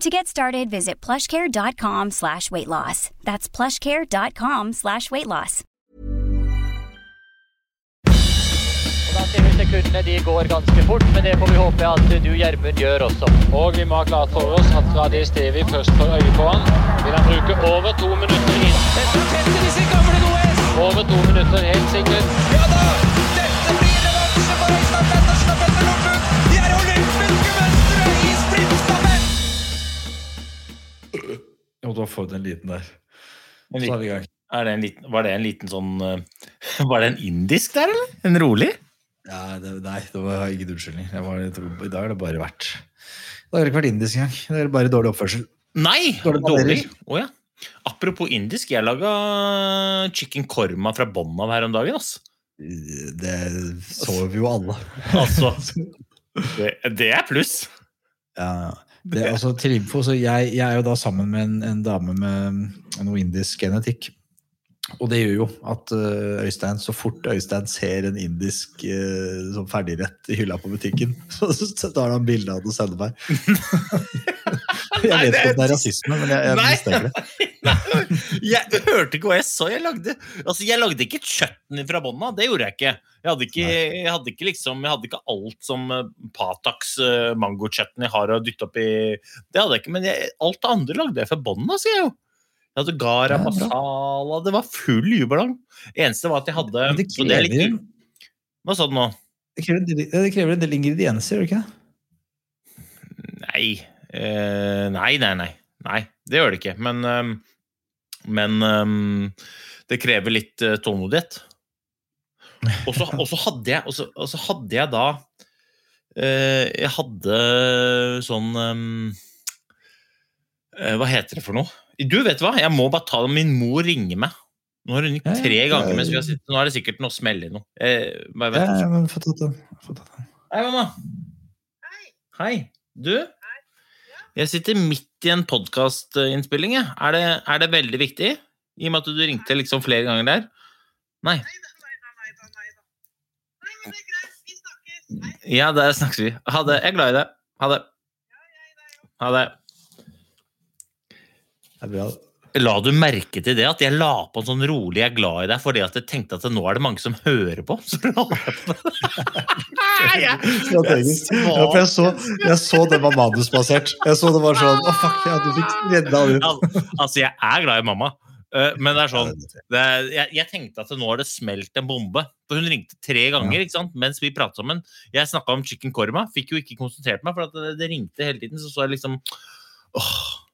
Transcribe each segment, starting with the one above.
To get started, visit plushcare.com slash weight loss. That's plushcare.com slash weight loss. Vi sekundene de går ganske fort, men det får vi håpe at du, Gjermund, gjør også. Og vi må ha klart for oss at fra det stedet Stevi først får øye på han. Vil han bruke over to minutter inn? Dette tetter disse gamle OS! Over to minutter, helt sikkert. Ja da! Dette blir revansje for Øystein Jeg måtte har fått en liten der. En Så er vi i gang. det en liten, var det en liten sånn eh, Var det en indisk der, eller? En rolig? Ja, det, nei, det var unnskyldning. Var, jeg tror, I dag har det bare vært Det har ikke vært indisk engang. Det er bare dårlig oppførsel. Nei! Dårlig Dårlig. Oh, ja. Apropos indisk, jeg laga chicken korma fra bånn av her om dagen. ass. Det så vi jo alle. Altså Det, det er pluss. Ja, det, altså, til info, jeg, jeg er jo da sammen med en, en dame med noe indisk genetikk. Og det gjør jo at eh, Øystein, så fort Øystein ser en indisk uh, sånn ferdigrett i hylla på butikken, så, tar han bilde av det og sender meg. jeg vet ikke om det er rasisme, men jeg, jeg mistenker det. Jeg hørte ikke hva jeg sa. Jeg lagde, altså, jeg lagde ikke kjøtten fra bånda. Det gjorde jeg ikke. Jeg hadde ikke, jeg hadde ikke, liksom, jeg hadde ikke alt som eh, Pataks mangokjøtten har å dytte oppi. Det hadde jeg ikke, men jeg, alt det andre lagde jeg fra bånda, sier jeg jo. Jeg hadde gara Ja, masala, det var full jubellang. Eneste var at jeg hadde Men det krever, det litt- Hva sa du nå? Det krever, det krever en del ingredienser, gjør det ikke? Nei. Eh, nei, nei, nei. Nei, det gjør det ikke. Men, um, men um, det krever litt uh, tålmodighet. Og så hadde jeg og så, hadde jeg da uh, Jeg hadde sånn um, uh, Hva heter det for noe? Du, vet hva? Jeg må bare ta det. Min mor ringer meg. Nå har hun ringt Ja, ja, tre ja, ganger mens vi har sittet. Nå er det sikkert noe smell i noe. Eh, bare vent. ja, men få tatt den. Hei, mamma. Hei. Hei, mamma. Hei. Du? Jeg sitter midt i en podkastinnspilling. Er, det, er det veldig viktig? I og med at du ringte liksom flere ganger der? Nei. Ja, der snakkes vi. Ha det. Jeg er glad i deg. Ha det. Ha det. La du merke til det, at jeg la på en sånn rolig 'jeg er glad i deg' fordi at jeg tenkte at nå er det mange som hører på? Så la jeg på det. Strategisk. Ja, for jeg så, jeg så det var manusbasert. Jeg så det var sånn Å, fuck, ja, du fikk redda det Al- Altså, jeg er glad i mamma, eh, men det er sånn det er, jeg, jeg tenkte at nå har det smelt en bombe. For hun ringte tre ganger ikke sant? mens vi pratet sammen. Jeg snakka om chicken korma, fikk jo ikke konsentrert meg, for at det, det ringte hele tiden. Så så jeg liksom åh.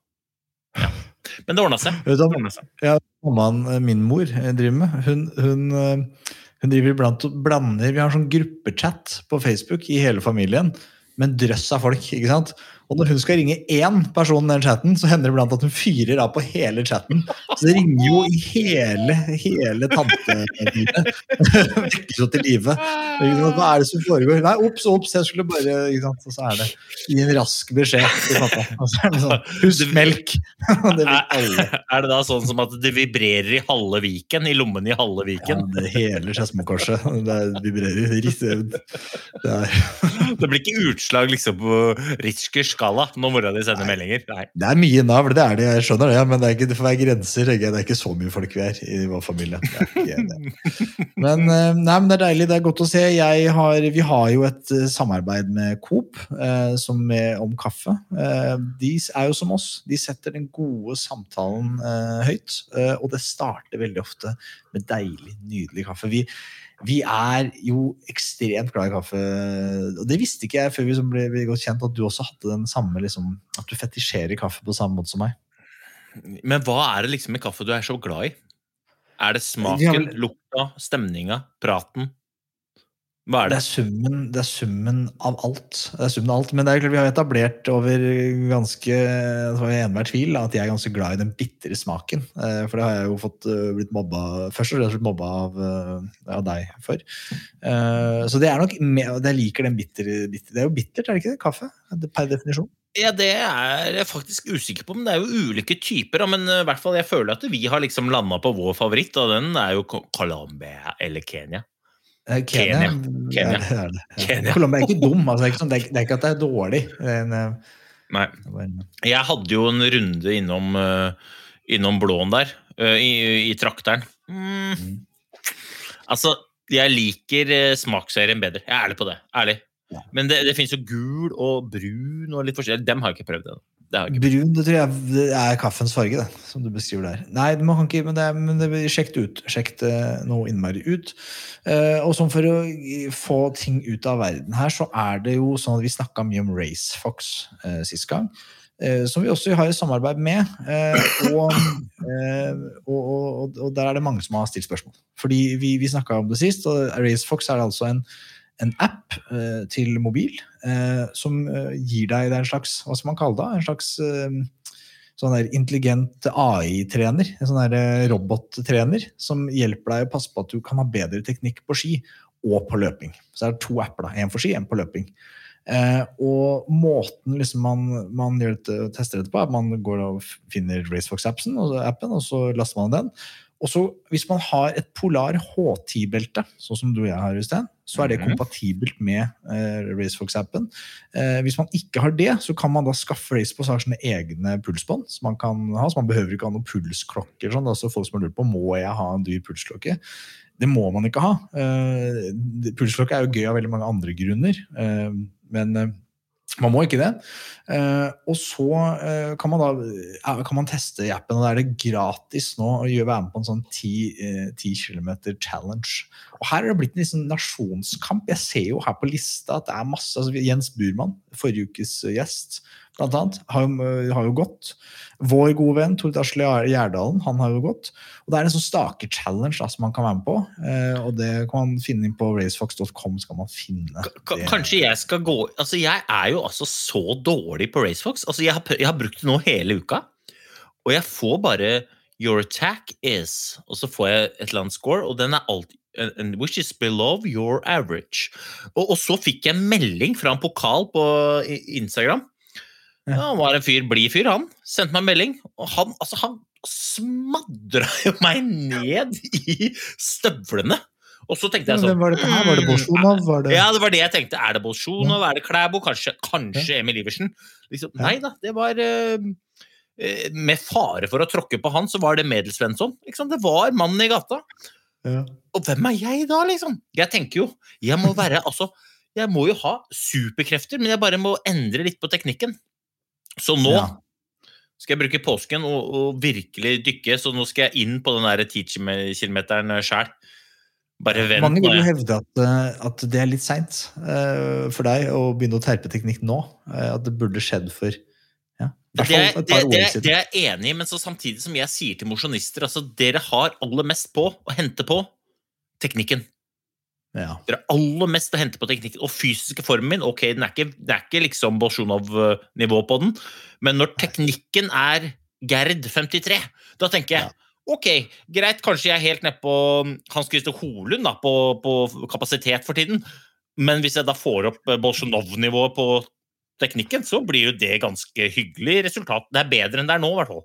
Men det ordna seg. Det ordnet seg. ja, mammaen, eh, min mor, eh, driver med? Hun, hun, eh, hun driver iblant og blander Vi har en sånn gruppechat på Facebook i hele familien med en drøss av folk. ikke sant? Og når hun skal ringe én person i den chatten, så hender det blant at hun fyrer av på hele chatten. Så det ringer jo i hele, hele tantelivet. Vekkes jo til live. Hva er det som foregår? Nei, ops, ops, jeg skulle bare? Og så er det gi en rask beskjed til pappa. Det sånn Husk melk! Det. Er det da sånn som at det vibrerer i halve Viken? I lommen i halve Ja, Viken? det hele Skedsmokorset. Det vibrerer. Det er Det blir ikke utslag liksom på Ritzkers navleskala når mora di sender meldinger. Nei. Det er mye navl, det er det, jeg skjønner det, men det, er ikke, det får være grenser. Det er ikke så mye folk vi er i vår familie. Men, eh, nei, men det er deilig, det er godt å se. Jeg har, vi har jo et eh, samarbeid med Coop eh, som er om kaffe. Eh, de er jo som oss. De setter den gode samtalen høyt, eh, og det starter veldig ofte med deilig, nydelig kaffe. Vi, vi er jo ekstremt glad i kaffe. Og det visste ikke jeg før vi ble godt kjent, at du også hadde den samme liksom, At du fetisjerer kaffe på samme måte som meg. Men hva er det liksom i kaffe du er så glad i? Er det smaken, vel- lukta, stemninga, praten? Hva er Det det? er, summen, det er summen av alt. Det er summen av alt. Men det er klart vi har etablert over ganske for enhver tvil at jeg er ganske glad i den bitre smaken. Eh, For det har jeg jo fått eh, blitt mobba først og fremst blitt mobba av, eh, av deg for. Så det er nok Jeg liker den bitre, bitre Det er jo bittert, er det ikke det? Kaffe? Per definisjon. Ja, Det er jeg faktisk usikker på, men det er jo ulike typer. da, Men i hvert fall jeg føler at vi har liksom landa på vår favoritt, og den er jo Colombia eller Kenya. Eh, Kenya. Kenya. Det er det. Ja. Colombia er ikke dum. Altså, det, er ikke sånn, det, er, ikke at det er dårlig. Det er en, eh, Nei. Jeg hadde jo en runde innom, eh, innom blåen der, eh, i, i trakteren. Mm. Mm. Altså, jeg liker eh, smaksserien bedre. Jeg er ærlig på det. Ærlig. Ja. Men det, det fins jo gul og brun og litt forskjellig. Dem har jeg ikke prøvd ennå. Brun det tror jeg er kaffens farge, det, som du beskriver der. Nei, man kan ikke, men det men det, sjekk det ut. Sjekk det noe innmari ut. Eh, og sånn for å få ting ut av verden her, så er det jo sånn at vi snakka mye om RaceFox eh, sist gang. Eh, som vi også har et samarbeid med. Eh, og, eh, og, og, og der er det mange som har stilt spørsmål. Fordi vi, vi snakka om det sist, og RaceFox er altså en en app eh, til mobil eh, som eh, gir deg det er en slags hva skal man kalle det? En slags sånn der intelligent AI-trener. En sånn robottrener som hjelper deg å passe på at du kan ha bedre teknikk på ski og på løping. Så det er to apper. da, Én for ski, én på løping. Eh, og måten liksom man, man dette, tester dette på, er at man går og finner RaceFox-appen, og, appen, og så laster man den. Og så Hvis man har et Polar H10-belte, sånn som du og jeg har, Øystein, så er det Mhm. kompatibelt med eh, RaceFox-appen. Eh, hvis man ikke har det, så kan man da skaffe RaceFox har sånne egne pulsbånd. som man kan ha, så man behøver ikke ha noen pulsklokker. Sånn, altså folk som har lurt på må jeg ha en dyr pulsklokke. Det må man ikke ha. Eh, pulsklokke er jo gøy av veldig mange andre grunner, eh, men eh, man må ikke det. Eh, og så eh, kan man da kan man teste appen, og da er det gratis nå å gjøre- være med på en sånn 10, eh, 10 km challenge. Og her er det blitt en liksom nasjonskamp. Jeg ser jo her på lista at det er masse altså Jens Burman, forrige ukes gjest, blant annet, har jo, eh, har jo gått. Vår gode venn Tord Asle Gjerdalen han har jo gått. Og Det er en sånn staker-challenge som man kan være med på. Eh, og Det kan man finne inn på racefox.com. skal man finne. K- Kanskje jeg skal gå Altså, jeg er jo altså så dårlig på RaceFox. Altså, jeg har, jeg har brukt det nå hele uka, og jeg får bare Your attack is Og så får jeg et eller annet score, og den er alltid which is below your average. Og, og så fikk jeg en melding fra en pokal på Instagram. Ja. Ja, han var en fyr, blid fyr, han. Sendte meg en melding. Og han, altså, han smadra jo meg ned i støvlene. Og så tenkte jeg sånn var det her? Var det mm, Bolsjunov? Var det... ja, det var det jeg tenkte. Er det Bolsjunov? Er det Klæbo? Kanskje, kanskje Emil Iversen? Liksom, Ja. Nei da, det var eh, Med fare for å tråkke på han, så var det Medelsvensson. Sant? Det var mannen i gata. Ja. Og hvem er jeg da, liksom? Jeg tenker jo Jeg må være altså Jeg må jo ha superkrefter, men jeg bare må endre litt på teknikken. Så nå Ja. skal jeg bruke påsken og, og virkelig dykke, så nå skal jeg inn på den der 10 kilometeren sjæl. Bare vent. Mange vil jo hevde at, eh, at det er litt seint for deg å begynne å terpe teknikk nå. Uh, at det burde skjedd for ja, Det er, et det, det, det er jeg enig i, men så samtidig som jeg sier til mosjonister altså Dere har aller mest på å hente på teknikken. Ja. Det er aller mest å hente på teknikken. Og fysiske formen min, ok, den er ikke, det er ikke liksom Bolsjunov-nivå på den, men når teknikken er Gerd 53, da tenker jeg Ja. ok, greit, kanskje jeg er helt nede på Hans Christer Holund da, på, på kapasitet for tiden, men hvis jeg da får opp Bolsjunov-nivået på teknikken, så blir jo det ganske hyggelig resultat. Det er bedre enn det er nå, i hvert fall.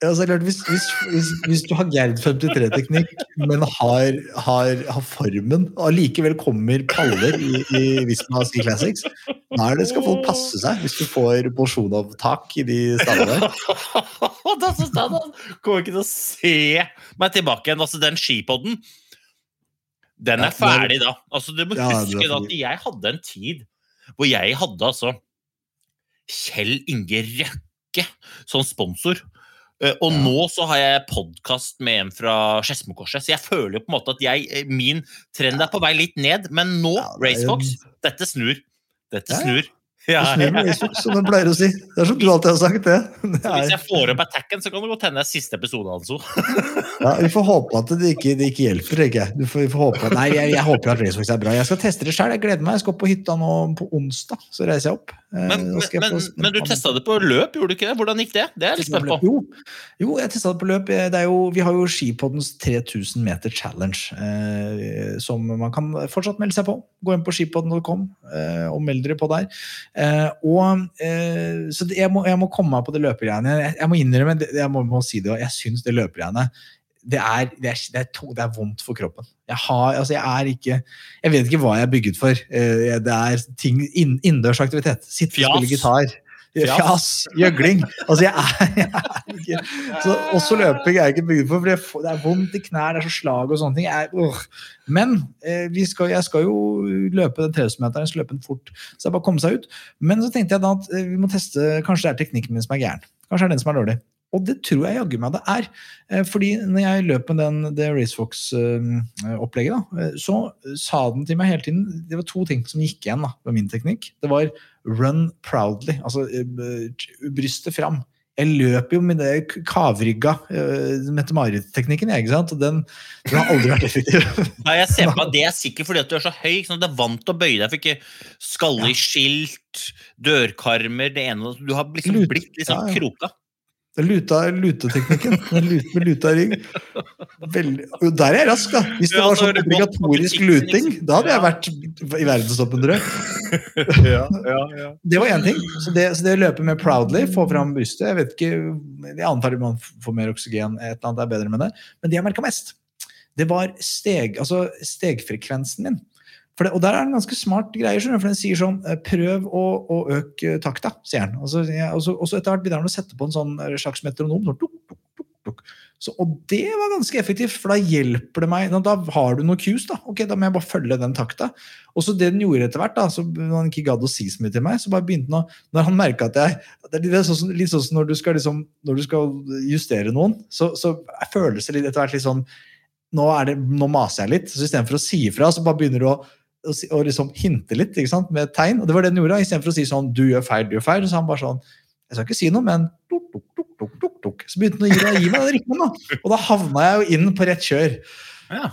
Ja, så det klart, hvis, hvis, hvis, hvis du har Gerd 53-teknikk, men har, har, har formen, og allikevel kommer paller i, i Visma Ski Classics, Da skal folk passe seg hvis du får porsjon av tak i de stallene da kommer ikke til å se meg tilbake igjen. Altså, den skipodden, den er ferdig da. Altså, du må Ja, huske da at jeg hadde en tid hvor jeg hadde altså Kjell Inge Røkke som sponsor. Eh, Og Ja. nå så har jeg podkast med en fra Skedsmokorset, så jeg føler jo på en måte at jeg, eh, min trend er på vei litt ned. Men nå, Ja, Racefox, dette snur. Dette Ja, ja. Ja, som de pleier å si. Det er som du alltid har sagt det. det er... hvis jeg får opp attacken, så kan det godt hende det er siste episode. altså. ja, vi får håpe at det ikke, det ikke hjelper, tenker jeg. Du får, vi får håpe. Nei, jeg, jeg håper at Racefox er bra. Jeg skal teste det sjøl. Jeg gleder meg. Jeg skal opp på hytta nå på onsdag. Så reiser jeg opp. Eh, Men, jeg men, men du testa det på løp, gjorde du ikke det? Hvordan gikk det? Det er jeg litt spent på. Jo, jo jeg testa det på løp. Det er jo, vi har jo Skipoddens 3000 meter challenge, eh, som man kan fortsatt melde seg på. Gå inn på skipodden.com eh, og meld dere på der. Eh, og, eh, så jeg, må, jeg må komme meg på det løpegreiene. Jeg, jeg må innrømme, jeg må, må si det, jeg syns det løpegreiene det er, det, er, det, er to, det er vondt for kroppen. Jeg, har, altså jeg er ikke Jeg vet ikke hva jeg er bygget for. Eh, det er ting inn, innendørs aktivitet. Sitte og spille gitar. Fjas. Gjøgling. Altså, jeg er, jeg er ikke så Også løping er jeg ikke bygd for, for det, er vondt i knær, det er så slag og sånne ting. Jeg, er- Men eh, skal, jeg skal jo løpe den 3000-meteren, jeg skal løpe den fort. Så det er bare å komme seg ut. Men så tenkte jeg da at eh, vi må teste Kanskje det er teknikken min som er gæren. Kanskje det er den som er dårlig. Og det tror jeg jaggu meg det er. Eh, Fordi når jeg løp med den, det Racefox-opplegget, så sa den til meg hele tiden Det var to ting som gikk igjen da, med min teknikk. Det var run proudly, altså eh, brystet fram. Jeg løper jo med det kavrygga uh, Mette-Marit-teknikken, jeg, ikke sant? Og den, den har aldri vært effektiv. Nei, jeg ser på at Det er sikkert fordi at du er så høy. Ikke sant? Du er vant til å bøye deg for ikke skalle i skilt, dørkarmer, det ene Du har liksom blitt liksom ja, ja. kroka. Luta, luteteknikken. Lute, med luta rygg. Veldig, der er jeg rask, da. Hvis det Ja, var sånn obligatorisk luting, liksom. da hadde jeg vært i verdenstoppen, tror jeg. Det var én ting. Så det, så det å løpe med proudly, få fram brystet Jeg vet ikke, jeg antar man får mer oksygen, et eller annet er bedre med det. Men det jeg merka mest, det var steg, altså stegfrekvensen min. Det, og der er det ganske smart greie, for den sier sånn eh, Prøv å, å øke takta, sier den. Og så, og så, etter hvert begynner den å sette på en sånn eh, slags metronom. Sånn, tuk, tuk, tuk, tuk. Så, og det var ganske effektivt, for da hjelper det meg. Da har du noe cues, da. Ok, da må jeg bare følge den takta. Og så det den gjorde etter hvert, da, så han ikke gadd å si så mye til meg, så bare begynte han å Når han merka at jeg Det er sånn, litt sånn som når du skal, liksom, når du skal justere noen, så, så føles det litt etter hvert litt sånn nå, det, nå maser jeg litt. Så istedenfor å si ifra, så bare begynner du å, å, og liksom hinte litt med tegn. Og det var det den gjorde. Istedenfor å si sånn 'du gjør feil, du gjør feil', så han bare sånn Jeg skal ikke si noe, men tuk, tuk, tuk, tuk, tuk, tuk. Så begynte han å gi, gi meg den rytmen, da. Og da havna jeg jo inn på rett kjør. Ja.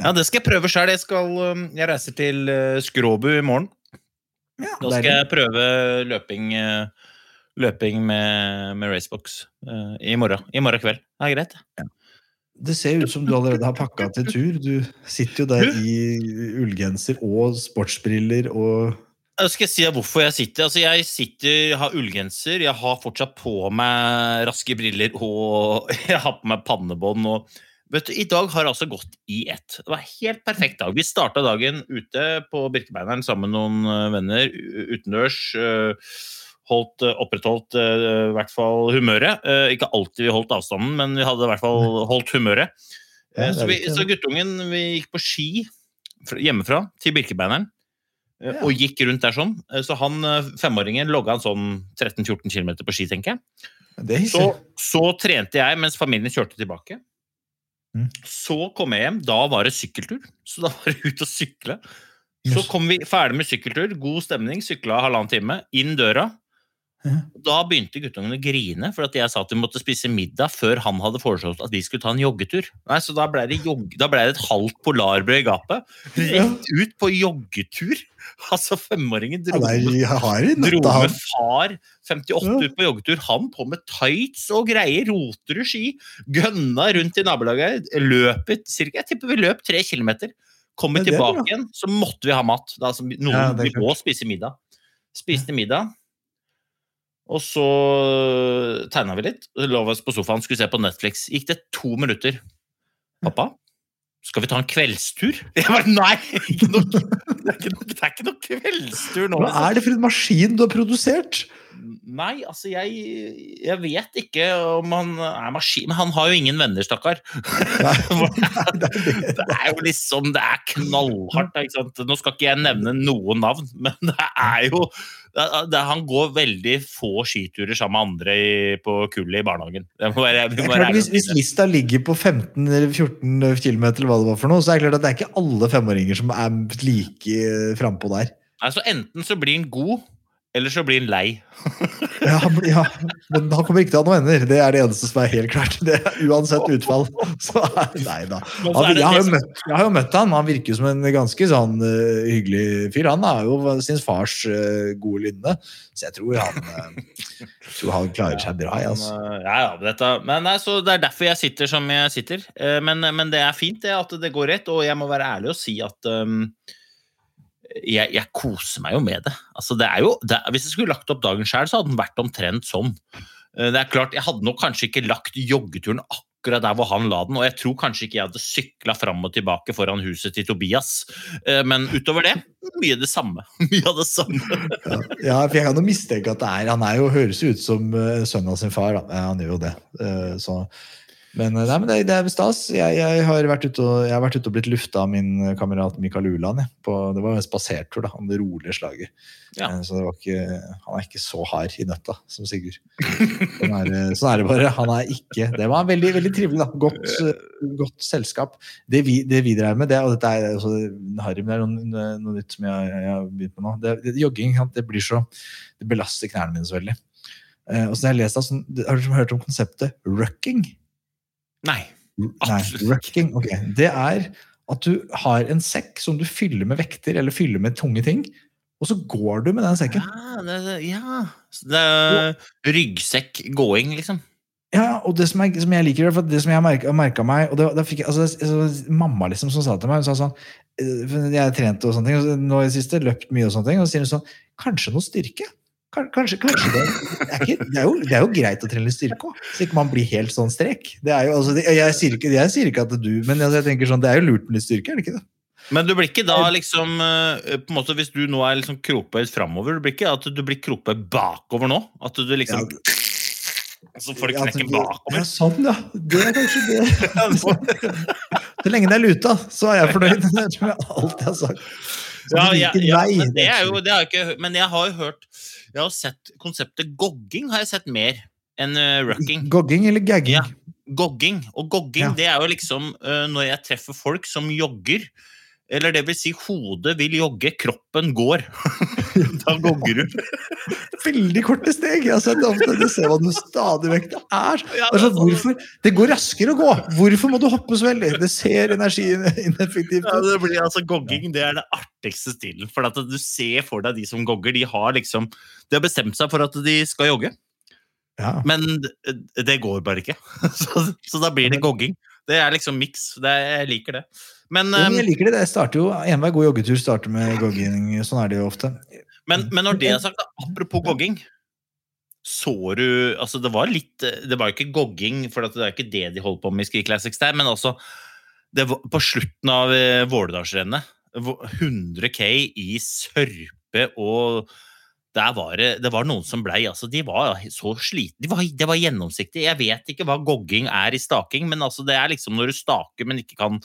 ja, det skal jeg prøve sjøl. Jeg, skal, um, jeg reiser til uh, Skråbu i morgen. Ja, Da skal jeg prøve løping, uh, løping med, med Racebox uh, i morgen. I morgen kveld. Det er greit. Det ser ut som du allerede har pakka til tur. Du sitter jo der i ullgenser og sportsbriller og Jeg skal si hvorfor jeg sitter. Altså, jeg sitter, jeg har ullgenser, jeg har fortsatt på meg raske briller, og jeg har på meg pannebånd. og Vet du, I dag har det altså gått i ett. Det var en helt perfekt dag. Vi starta dagen ute på Birkebeineren sammen med noen eh, venner utendørs. Holdt, eh, opprettholdt eh, i hvert fall humøret. Eh, Ikke alltid vi holdt avstanden, men vi hadde i hvert fall holdt humøret. Ja, Så, vi, så guttungen vi gikk på ski hjemmefra til Birkebeineren. Ja. Og gikk rundt der sånn. Så han femåringen logga en sånn 13-14 km på ski, tenker jeg. Så, så trente jeg mens familien kjørte tilbake. Mm. Så kom jeg hjem. Da var det sykkeltur. Så da var det ut og sykle. Så kom vi ferdig med sykkeltur, god stemning, sykla halvannen time, inn døra. Da begynte guttungen å grine, for at jeg sa at vi måtte spise middag før han hadde foreslått at vi skulle ta en joggetur. Nei, Så da ble det, jog da ble det et halvt polarbrød i gapet. Rett ut på joggetur! Altså, femåringen dro ja, Dro med far 58 Ja. ut på joggetur. Han på med tights og greier, roter i ski. Gønna rundt i nabolaget. Løpet cirka, Jeg tipper vi løp tre kilometer. Kommer er tilbake igjen, så måtte vi ha mat. Da, altså, noen Ja, vi må spise middag. Spiste middag. Og så tegna vi litt. Lå oss på sofaen, skulle se på Netflix. Gikk det to minutter. Pappa, Skal vi ta en kveldstur? Jeg bare, Nei! Ikke noe, det, er ikke noe, det er ikke noe kveldstur nå. Hva er det for en maskin du har produsert? Nei, altså, jeg, jeg vet ikke om han er maskin Men han har jo ingen venner, stakkar. det er jo liksom Det er knallhardt. Ikke sant? Nå skal ikke jeg nevne noen navn, men det er jo det, det, Han går veldig få skiturer sammen med andre i, på kullet i barnehagen. Må være hvis, hvis, lista ligger på 15 eller 14 km, eller hva det var for noe, så er det klart at det er ikke alle femåringer som er like frampå der. Altså, enten så blir han god, eller så blir han lei. ja, ja, men han kommer ikke til å ha noen venner. Det er det eneste som er helt klart. Det er Uansett utfall. Så nei da. Han, jeg, har jo møtt, jeg har jo møtt han. Han virker jo som en ganske sånn uh, hyggelig fyr. Han er jo sin fars uh, gode lynne, så jeg tror han, uh, tror han klarer seg bra. Altså. Ja, ja, dette, men nei, så Det er derfor jeg sitter som jeg sitter. Men, men, det er fint det at det går rett, og jeg må være ærlig og si at um, jeg, jeg, koser meg jo med det. Altså, det jo, det, hvis jeg skulle lagt opp dagen sjøl, så hadde den vært omtrent sånn. Det er klart, Jeg hadde nok kanskje ikke lagt joggeturen akkurat der hvor han la den, og jeg tror kanskje ikke jeg hadde sykla fram og tilbake foran huset til Tobias. Men utover det, mye det samme. Mye av det samme. ja, for jeg kan jo mistenke at det er Han er jo, høres ut som sønnen av sin far, da. Han gjør jo det. Så men, nei, men det, det, er stas. Jeg, jeg, har vært ute og, jeg har vært ute og blitt lufta av min kamerat Mikael Uland. På, det var en spasertur da, om det rolige slaget. Ja. det så ikke, han er ikke så hard i nøtta som Sigurd. Sånn er, sånn er, det bare. Han er ikke Det var veldig, veldig trivelig. da. Godt, godt selskap. Det vi, det vi, drev med, det, og dette er også, Harry, det er noe, noe, nytt som jeg, jeg, har begynt med nå. Det, det, jogging det blir så, det belaster knærne mine så veldig. Eh, og så har jeg lest sånn, Har du hørt om konseptet rucking? Nei. Absolutt ikke. Okay. Det er at du har en sekk som du fyller med vekter eller fyller med tunge ting. Og så går du med den sekken. Ja, det, ja. det er ryggsekk-gåing, liksom. Ja, og det som, jeg, som jeg liker, for det som jeg har merka meg og det, det fikk, altså, Mamma liksom som sa til meg hun sa sånn, Jeg har trent og sånne ting, og nå i det siste løpt mye, og sånne ting, og så sier hun sånn Kanskje noe styrke? Kanskje, kanskje det, er ikke, det, er jo, det, er jo, greit å trene styrke òg, så ikke man blir helt sånn strek. Jo, altså, jeg, sier ikke, jeg, sier ikke, at du Men altså, jeg tenker sånn, det er jo lurt med litt styrke, er det ikke det? Men du blir ikke da liksom eh, på en måte Hvis du nå er liksom kropøyd framover, du blir ikke at du blir kropet bakover nå? At du liksom ja. Så får du knekken bakover. Ja, sånn, ja. Det er kanskje det. så lenge det er luta, så er jeg fornøyd. Det tror jeg har sagt. Ja, ja, ja, men det er jo det har jeg ikke Men jeg har jo hørt jeg har sett konseptet gogging har jeg sett mer enn uh, rucking. Gogging eller gagging? Ja, gogging. Og gogging ja. det er jo liksom uh, når jeg treffer folk som jogger. Eller det vil si, hodet vil jogge, kroppen går. da gogger du. Veldig korte steg. Jeg har sett ofte, det ser hva den stadig vekk. Det er, sånn, hvorfor? Det går raskere å gå! Hvorfor må du hoppe så veldig? Det ser energiineffektivt ut. Ja, det blir altså Gogging det er det artigste stilen. For at du ser for deg de som gogger. De har liksom De har bestemt seg for at de skal jogge. Ja. Men det går bare ikke. Så, så da blir det gogging. Det er liksom miks. Jeg liker det. Men, jo, jeg liker det. det starter jo, Enhver god joggetur starter med gogging. Sånn er det jo ofte. Men, men når det er sagt, apropos gogging så du altså Det var litt Det var jo ikke gogging, for det er ikke det de holder på med i Ski Classics der, men altså var, På slutten av Vålerdalsrennet, 100 K i sørpe og der var det, det var noen som blei altså, De var så slitne. De var, det var gjennomsiktig. Jeg vet ikke hva gogging er i staking, men altså, det er liksom når du staker, men ikke kan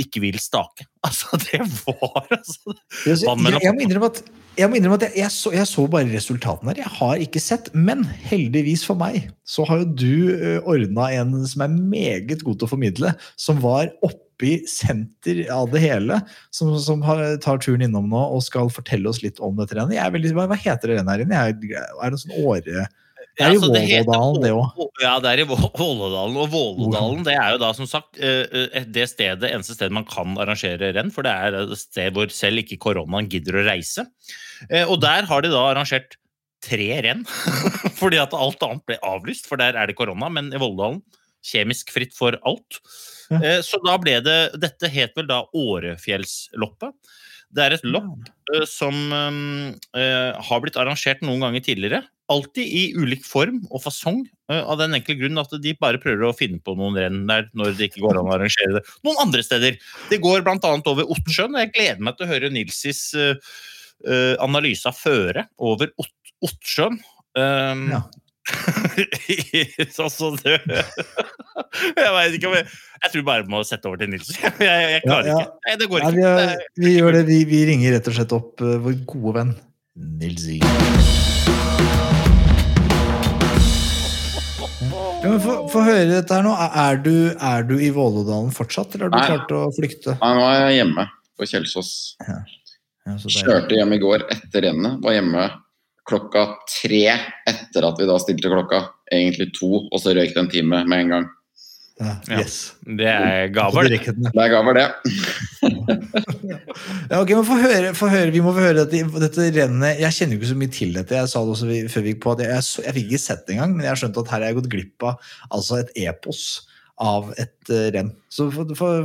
ikke vil stake. Altså, det var altså jeg, jeg, jeg, må innrømme at, jeg, må innrømme at jeg, så, jeg, så, bare resultatene her. Jeg har ikke sett. Men heldigvis for meg så har jo du uh, ordna en som er meget god til å formidle, som var oppi senter av det hele, som, som har, tar turen innom nå og skal fortelle oss litt om dette rennet. Hva, heter det rennet her inne? Er det en sånn åre... Det er i Vålådalen, det òg. Ja, det er i Vålådalen. Og Vålådalen det er jo da som sagt eh, eh, det stedet, eneste stedet man kan arrangere renn, for det er et sted hvor selv ikke koronaen gidder å reise. Eh, og der har de da arrangert tre renn, fordi at alt annet ble avlyst, for der er det korona. Men i Vålådalen kjemisk fritt for alt. Ja. Så da ble det Dette het vel da Årefjellsloppet. Det er et lopp som har blitt arrangert noen ganger tidligere. Alltid i ulik form og fasong, eh, av den enkle grunn at de bare prøver å finne på noen renn der når det ikke går an å arrangere det noen andre steder. Det går bl.a. over Ottersjøen, og jeg gleder meg til å høre Nilsis eh, eh, analyse av føret over Ott Ottsjøen. Um, Ja. altså, det Jeg veit ikke om jeg Jeg tror bare jeg må sette over til Nils. Jeg, jeg, klarer Ja, ja. ikke. Nei, det går Nei, ikke. vi, er, er- vi gjør det. Vi, vi ringer rett og slett opp uh, vår gode venn Nils Ja, men Få høre dette her nå. Er du, er du i Vålådalen fortsatt, eller har du Nei. klart å flykte? Nei, nå er jeg hjemme på Kjelsås. Ja, så. Kjørte hjem i går etter rennet. Var hjemme klokka tre etter at vi da stilte klokka. Egentlig to, og så røyk det en time med en gang. Ja, yes. Det er gaver. det. Det er gaver, det. Ja, ok, men få høre, få høre, Vi må få høre dette, dette rennet. Jeg kjenner jo ikke så mye til dette. Jeg sa det også før vi gikk på at jeg, jeg, jeg fikk ikke sett det engang, men jeg har skjønt at her har jeg gått glipp av altså et epos av et eh, renn. Så få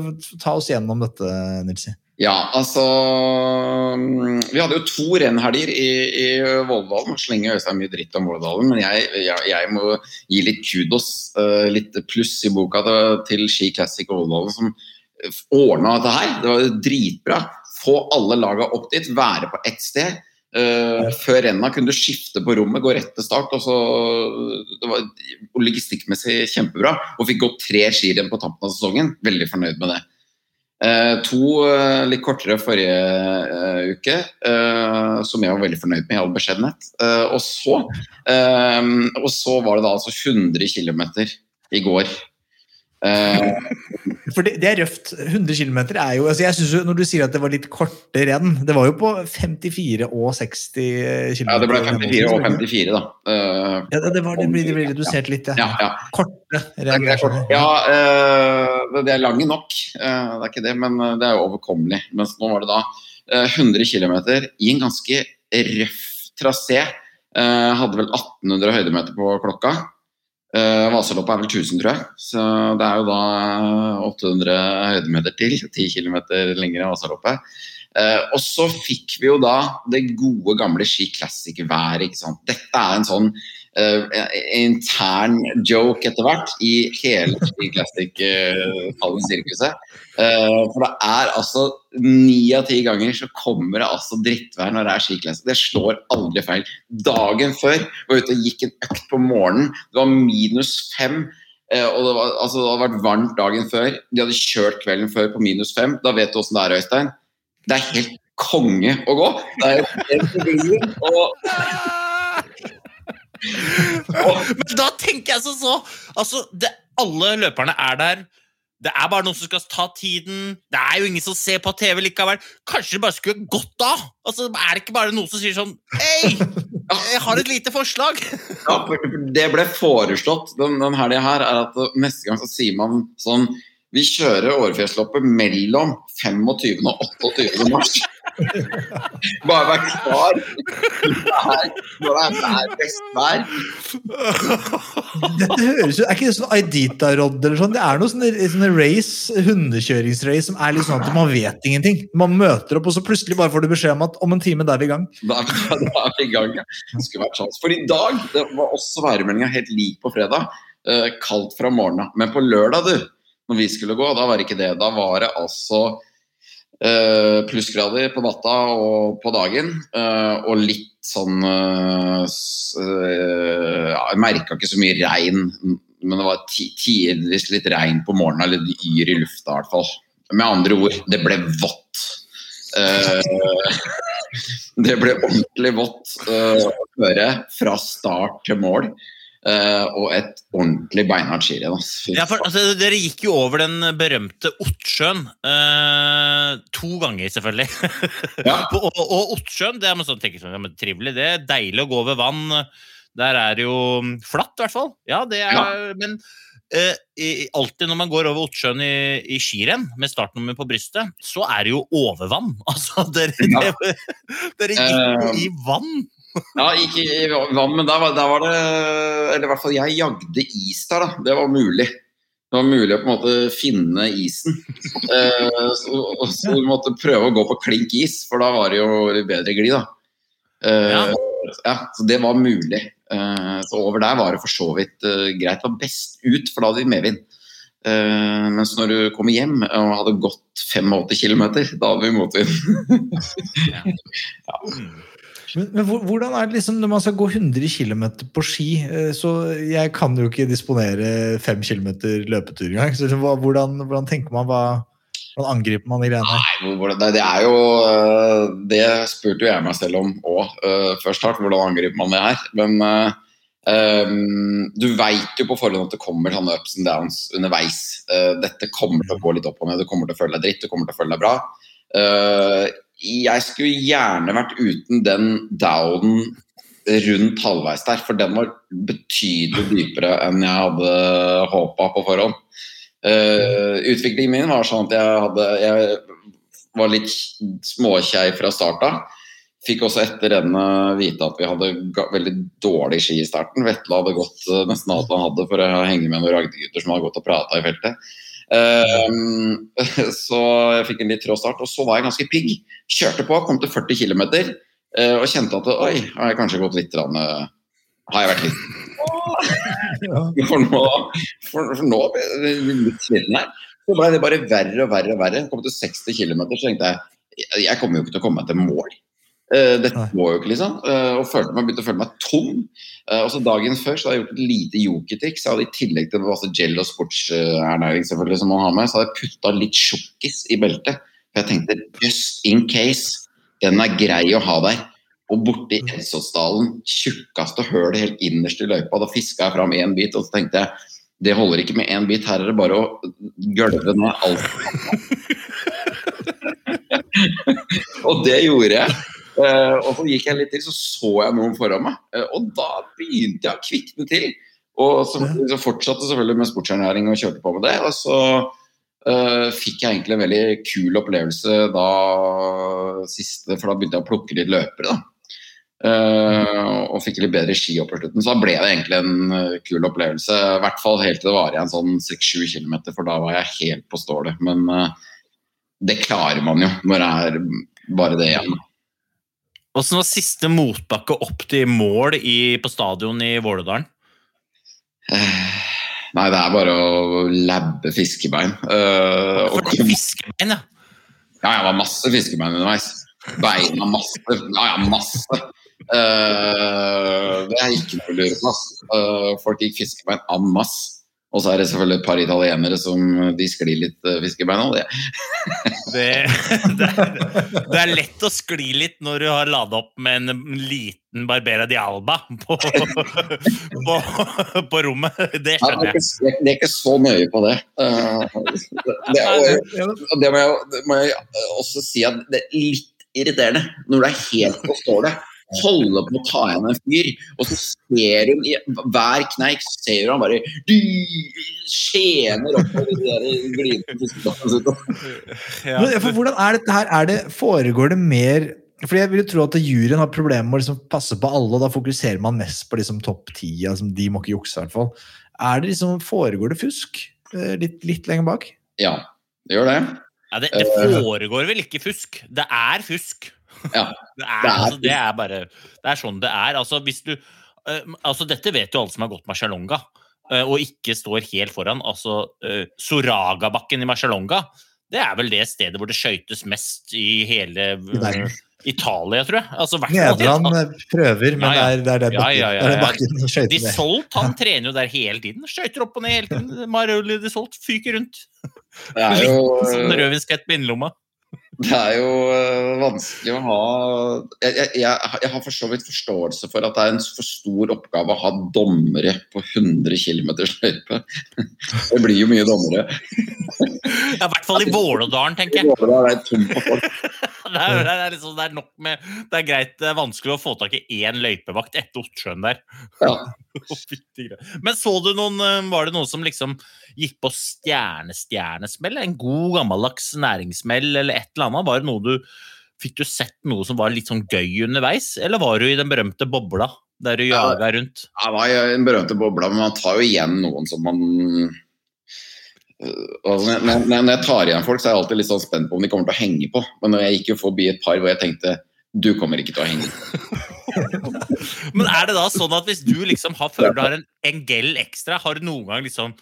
ta oss gjennom dette, Nilsi. Ja, altså mm, Vi hadde jo to rennhelger i, i Volldalen. Slenger Øystein mye dritt om Volldalen, men jeg, jeg, jeg må gi litt kudos, uh, litt pluss i boka til, til Ski Classic Volldalen, som ordna dette her. Det var dritbra. Få alle laga opp dit, være på ett sted. Uh, før renna kunne du skifte på rommet, gå rett til start. og så Det var logistikkmessig kjempebra. Og fikk gått tre skirenn på tampen av sesongen. Veldig fornøyd med det. Eh, to eh, litt kortere forrige eh, uke, eh, som jeg var veldig fornøyd med i all beskjedenhet. Eh, og, så, eh, og så var det da altså 100 km i går. Eh, For det, det er røft. 100 km er jo altså jeg synes jo, Når du sier at det var litt korte renn Det var jo på 54 og 60 km. ja, det ble 54 og 54, da. Uh, Ja, det, var, det, ble, det ble redusert litt, ja. ja, ja. Korte Det renn. det er kort. Ja, uh, det er lange nok, eh, det er ikke det, men det er jo overkommelig. Mens nå var det da eh, 100 km i en ganske røff trasé. Eh, hadde vel 1800 høydemeter på klokka. Uh, Vasaloppet er vel 1000, tror jeg. Så det er jo da eh, 800 høydemeter til. 10 km lenger enn Vasaloppet. Uh, og så fikk vi jo da det gode, gamle Ski Classic-været. Dette er en sånn eh, intern joke etter hvert i hele Classic-sirkuset. for det er altså ni av ti ganger så kommer det altså drittvær når det er Ski Det slår aldri feil. Dagen før var ute og gikk en økt på morgenen. Det var minus fem. eh, Og det, var, altså, det hadde vært varmt dagen før. De hadde kjørt kvelden før på minus fem. Da vet du åssen det er, Øystein. Det er helt konge å gå. Det er helt. Og Men da tenker jeg så så Altså, det, alle løperne er der. Det er bare noen som skal ta tiden. Det er jo ingen som ser på TV likevel. Kanskje det bare skulle gått av? Altså, Er det ikke bare noen som sier sånn Hei, jeg har et lite forslag. Ja, det ble foreslått den, den helga her, er at neste gang så sier man sånn Vi kjører Årefjellsloppet mellom 25. og 28. mars. Bare vær klar når det er, det er best vær. Dette høres jo, Er ikke det sånn Aidita-rodd eller sånn? Det er noe sånne, sånne race, hundekjøringsrace som er litt sånn at man vet ingenting. Man møter opp, og så plutselig bare får du beskjed om at om en time da er vi i gang. Da, da, da er vi i gang. ja. Det skulle vært sånn. For i dag det var også værmeldinga helt lik på fredag. Eh, kaldt fra morgenen. Men på lørdag, du, når vi skulle gå, da var det ikke det. Da var det altså plussgrader på natta og på dagen. eh, og litt sånn eh, eh, ja, Jeg merka ikke så mye regn, men det var ti- tidvis litt regn på morgenen. Eller yr i lufta, i hvert fall. Med andre ord, det ble vått. Eh, det ble ordentlig vått eh, å høre fra start til mål. Eh, og et ordentlig beinhardt skirenn. Ja, altså, dere gikk jo over den berømte Ottsjøen. Eh, to ganger, selvfølgelig. Ja. og, og, Ottsjøen, det er man sånn, tenker sånn, ja, men trivelig. Det er deilig å gå over vann. Der er det jo flatt, i hvert fall. Ja, det er, Men eh, alltid når man går over Ottsjøen i, i skirenn med startnummer på brystet, så er det jo overvann. Altså, dere, Ja. dere, dere gikk jo Eh, i vann. Ja, ikke i vann, men der var, der var det Eller i hvert fall jeg jagde is der, da. Det var mulig. Det var mulig å på en måte finne isen. Eh, så, så måtte prøve å gå på klink is, for da var det jo bedre glid, da. Eh, Ja. ja, så det var mulig. Eh, så over der var det for så vidt eh, greit. Det var best ut, for da hadde vi medvind. Eh, mens når du kommer hjem og hadde gått 85 km, da hadde vi motvind. Men, men hvordan er det liksom når man skal gå 100 km på ski? eh, Så jeg kan jo ikke disponere 5 km løpetur engang. Så hvordan, hvordan tenker man? Hva, hvordan angriper man de greiene? Nei, det, er jo øh, Det spurte jo jeg meg selv om òg først. hardt, Hvordan angriper man det her? Men um, du veit jo på forhånd at det kommer sånne ups and downs underveis. Dette kommer til å gå litt opp og ned. Du kommer til å føle deg dritt, du kommer til å føle deg bra. Øh, jeg skulle gjerne vært uten den downen rundt halvveis der, for den var betydelig dypere enn jeg hadde håpa på forhånd. Uh, utviklingen min var sånn at jeg, hadde, jeg var litt småkjei fra start. Fikk også etter rennet vite at vi hadde veldig dårlig ski i starten. Vetle hadde gått eh, nesten alt han hadde for å henge med noen ragdegutter som hadde gått og prata i feltet. Eh, så jeg fikk en litt trå start, og så var jeg ganske pigg. Kjørte på, kom til 40 km og kjente at oi, har jeg kanskje gått litt rann, eh, Har jeg vært litt For nå, for, for nå ble jeg litt sliten her. Så ble det bare verre og verre og verre. Kom til 60 km, så tenkte jeg jeg- jeg kommer jo ikke til å komme meg til mål. Eh, dette må jo ikke, liksom. Eh, og følte meg, begynte å føle meg tom. Uh, og så Dagen før så hadde jeg gjort et lite jokertriks. I tillegg til masse gel og sportsernæring selvfølgelig som man har med, så hadde jeg putta litt sjokkis i beltet. For jeg tenkte just in case, den er grei å ha der. Og borti Eidsåsdalen, tjukkeste hølet helt innerst i løypa, da fiska jeg fram én bit, og så tenkte jeg det holder ikke med én bit, her er det bare å gølve ned alt. og det gjorde jeg. Eh, og så gikk jeg litt til, så så jeg noen foran meg. Eh, og da begynte jeg å kvikne til. Og så, så fortsatte selvfølgelig med sportsernæring og kjørte på med det. Og så uh, fikk jeg egentlig en veldig kul opplevelse da siste, for da begynte jeg å plukke litt løpere. da. Eh, og fikk litt bedre ski opp på slutten. Så da ble det egentlig en kul opplevelse. I hvert fall helt til det var igjen sånn 6-7 km, for da var jeg helt på stålet. Men uh, det klarer man jo når det er bare det igjen. Åssen var siste motbakke opp til mål i, på stadion i Våledalen? Eh, Nei, det er bare å labbe fiskebein. Uh, For det er fiskebein, ja. Ja, jeg var masse fiskebein underveis. Beina masse. Ja, ja, masse. Uh, det er ikke noe å. Eh, folk gikk fiskebein en masse. Og så er det selvfølgelig et par italienere som de sklir litt uh, fiskebein det. Det, det, er, det er lett å skli litt når du har lada opp med en liten Barbera di Alba på, på, på rommet. Det skjønner er jeg. ikke, det er ikke så nøye på det. Eh, det, og det må jeg, må jeg også si at det er litt irriterende når du er helt på stålet. Holder på å ta igjen en fyr, og så ser hun i hver kneik så ser hun han bare du, skjener oppover de der glidende. Ja. For hvordan er dette her? Er det, foregår det mer fordi jeg vil jo tro at juryen har problemer med å liksom passe på alle, og da fokuserer man mest på liksom topp ti. Altså, de må ikke jukse, i hvert fall. Er det liksom, Foregår det fusk eh, litt, litt lenger bak? Ja, det gjør det. Ja, det, det foregår vel ikke fusk. Det er fusk. Ja, Det er, altså, det er bare Det er sånn det er. Altså, hvis du uh, Altså, dette vet jo alle som har gått Marcialonga, uh, og ikke står helt foran. Altså, uh, Soragabakken i Marcialonga, det er vel det stedet hvor det skøytes mest i hele eh, Italia, tror jeg. Altså, Nederland eh, prøver, men Ja, ja. det er, er den bakken, ja, ja, ja. bakken skøyter De. Solt han trener jo der hele tiden. Skøyter opp og ned hele tiden. Maroli de Solt fyker rundt. det er jo Sånn rødvinskett på innerlomma. Det er jo øh, vanskelig å ha jeg, jeg, jeg har for så vidt forståelse for at det er en for stor oppgave å ha dommere på 100 km løype. Det blir jo mye dommere. Ja, I hvert fall i Vålådalen, tenker jeg. Det er tom på folk. Det er, det, er liksom, det er nok med Det er greit, det er vanskelig å få tak i én løypevakt etter Ottsjøen der. Ja. Men så du noen eh, Var det noen som liksom gikk på stjernestjernesmell? En god, gammeldags næringssmell eller et eller annet? Var det noe du Fikk du sett noe som var litt sånn gøy underveis, eller var du i den berømte bobla der du Ja. jaga rundt? Jeg var i den berømte bobla, men man tar jo igjen noen som man altså, når, når jeg tar igjen folk, så er jeg alltid litt sånn spent på om de kommer til å henge på. Men når jeg gikk jo forbi et par hvor jeg tenkte du kommer ikke til å henge. Men er det da sånn at hvis du liksom har, føler du har en, en gel ekstra, har du noen gang liksom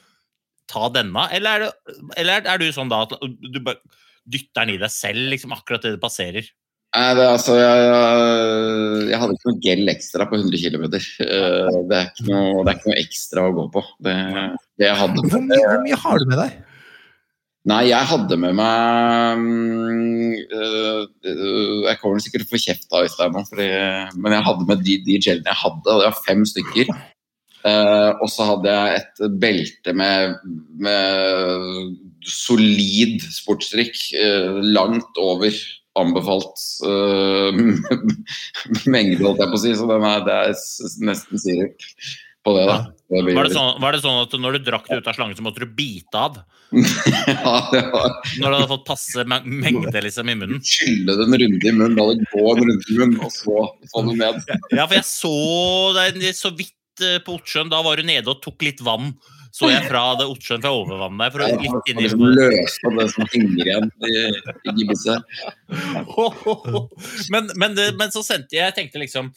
ta denne? Eller er, det, eller er du sånn da at du bare dytter den i deg selv liksom akkurat det det passerer? Nei, det, altså, jeg, jeg, jeg hadde ikke noe gel ekstra på 100 km. Det, ikke noe- det er ikke noe ekstra å gå på. Det, det jeg hadde Hvor mye, hvor mye har du med deg? Nei, jeg hadde med meg øh, øh, Jeg kommer sikkert til å få kjeft av Øystein nå, men jeg hadde med de, de gelene jeg hadde, og det var fem stykker. Uh, og så hadde jeg et belte med, med solid sportsdrikk, Uh, langt over anbefalt uh, mengde, holdt jeg på å si. Så den er, det er nesten sirup på det, da. Det Var det, sånn, var det sånn at når du drakk det ut av slangen, så måtte du bite av? ja, det var Når du hadde fått passe me- mengde liksom i munnen? Skylle den runde i munnen, la det gå en runde i munnen, og så få den ned. Ja, for jeg så deg så vidt eh, på Ottsjøen. Da var du nede og tok litt vann. Så jeg fra det Ottsjøen fra overvannet der. For å, ja, litt inn i liksom løse det som henger igjen i, i gibbeset. men, men, men så sendte jeg Jeg tenkte liksom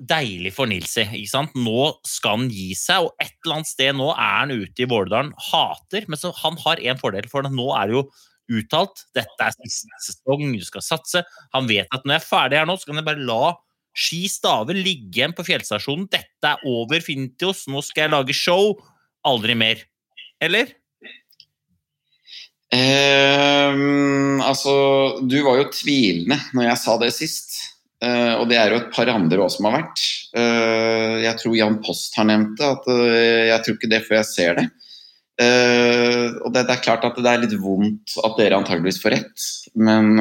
Deilig for Nilsi. ikke sant? Nå skal han gi seg, og et eller annet sted nå er han ute i Vårdalen. Hater, men så han har en fordel, for nå er det jo uttalt. Dette er siste sesong, du skal satse. Han vet at når jeg er ferdig her nå, så kan jeg bare la Ski Stave ligge igjen på fjellstasjonen. Dette er over Fintios, nå skal jeg lage show. Aldri mer. Eller? Um, altså, du var jo tvilende når jeg sa det sist. Eh, og det er jo et par andre òg som har vært. Uh, jeg tror Jan Post har nevnt det, at uh, jeg tror ikke det før jeg ser det. Og det, det er klart at det er litt vondt at dere antageligvis får rett, men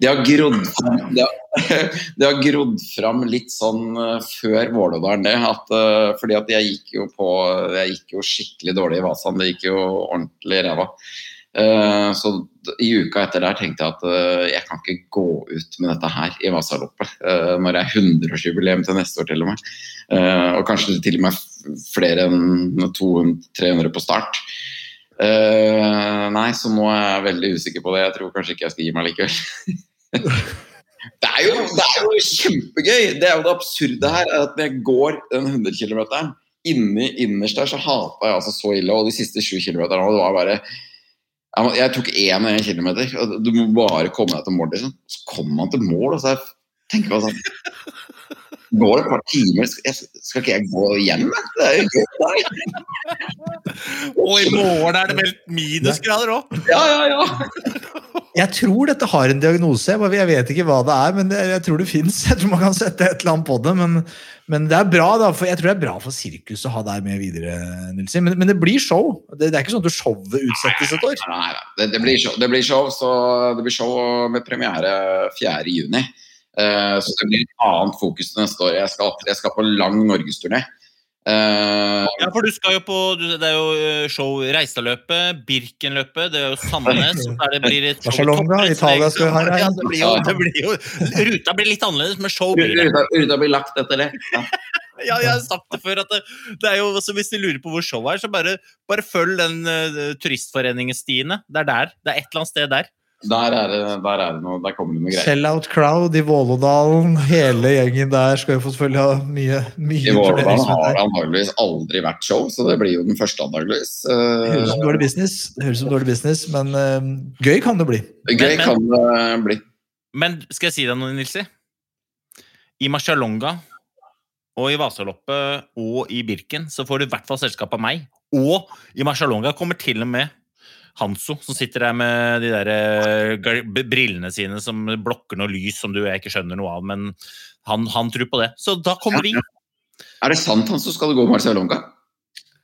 Det har grodd fram det har, det har grodd fram litt sånn før Vålådalen, det. At, fordi at jeg gikk jo på Jeg gikk jo skikkelig dårlig i Vasan. Det gikk jo ordentlig ræva. Så i uka etter der tenkte jeg at eh, jeg kan ikke gå ut med dette her i Vasaloppet. eh, når det er 100-årsjubileum til neste år, til og med. Eh, og kanskje til og med flere enn 200-300 på start. Eh, nei, så nå er jeg veldig usikker på det. Jeg tror kanskje ikke jeg skal gi meg likevel. det, er jo, det er jo kjempegøy! Det er jo det absurde her. er at Når jeg går den 100 km, inni innerst der så hata jeg altså så ille. Og de siste 7 km det var bare jeg, tok én og Du må bare komme deg til mål. Liksom. Så kommer man til mål, og så er- tenker man sånn Går det et par timer, skal, ikke jeg gå hjem? Det er jo gøy. Og i morgen er det meldt minusgrader òg! Ja, ja, ja. Jeg tror dette har en diagnose. Jeg vet ikke hva det er, men jeg tror det fins. Jeg tror man kan sette et eller annet på det. Men, men det er bra, da. Jeg tror det er bra for sirkus å ha deg med videre, Nilsi. Men, men det blir show. Det, det er ikke sånn at showet utsettes et år. Nei, nei. Det, det, blir show, det blir show, så det blir show med premiere 4. juni. Eh, så det blir et annet fokus til neste år. Jeg skal, jeg skal på lang norgesturné. Eh, Ja, for du skal jo på du- Det er jo eh, show Reistadløpet, Birkenløpet, det er jo Sandnes så er det blir et show Barcelona. Italia skal vi ha. Ja, det blir jo, det blir jo, ruta blir litt annerledes, men show blir det. Ruta, ruta blir lagt etter det. Ja. Ja, jeg har sagt det før at det, det er jo, så Hvis de lurer på hvor showet er, så bare, bare følg den uh, turistforeningen Stiene. Det er der. Det er et eller annet sted der. Der er det, der er det noe, der kommer det noe greier. Sellout crowd i Vålådalen. Hele gjengen der skal jo selvfølgelig ha mye, mye I Vålådalen har det antageligvis aldri vært show, så det blir jo den første antageligvis. Det høres som dårlig business, høres som dårlig business men uh, gøy kan det bli. gøy Men- kan det bli. Men skal jeg si deg noe, Nilsi? I Marcialonga og i Vasaloppet og i Birken så får du i hvert fall selskap av meg. Og i Marcialonga kommer til og med Hanso, som sitter der med de der eh, brillene sine som blokker noe lys som du og jeg ikke skjønner noe av, men han, han tror på det. Så da kommer vi. Er det sant Hanso? Skal du gå Marcialonga?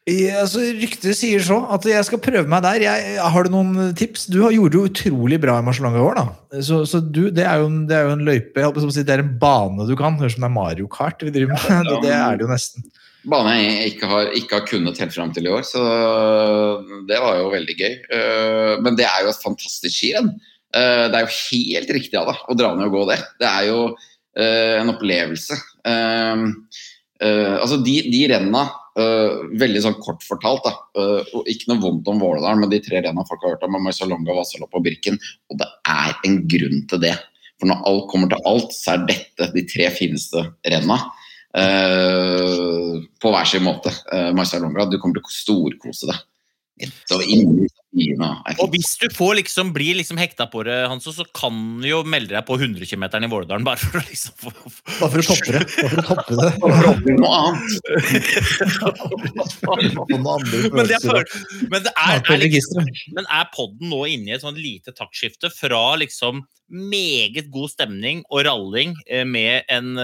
Ja, altså, Ryktet sier så at jeg skal prøve meg der. Jeg, har du noen tips? Du har gjort det jo utrolig bra i Marcialonga i år. da. Så, så du, det, er jo, en- det er jo en løype, jeg håper som å si, det er en bane du kan. Høres ut som det er Mario Kart vi driver med. Det, det er det jo nesten. Bane jeg ikke har, ikke har kunnet helt fram til i år, så det var jo veldig gøy. Eh, Men det er jo et fantastisk skirenn. Eh, Det er jo helt riktig av deg å dra ned og gå det. Det er jo eh, en opplevelse. Altså de, de renna, veldig sånn kort fortalt, da, ikke noe vondt om Våledalen, men de tre renna folk har hørt om, er Marcialonga, Vasalopp og Birken, og det er en grunn til det. For når alt kommer til alt, så er dette de tre fineste renna. Eh, på hver sin måte. Uh, du kommer til å storkose deg. Og hvis du får liksom, blir liksom hekta på det, Hanso, så kan du jo melde deg på 100 km i Vårdalen. Bare for å liksom få Bare for å toppe det. Bare for å toppe det. Noe annet. Men det er, men det er, er liksom, men er podden nå inne i et sånn lite taktskifte fra liksom meget god stemning og ralling eh, med en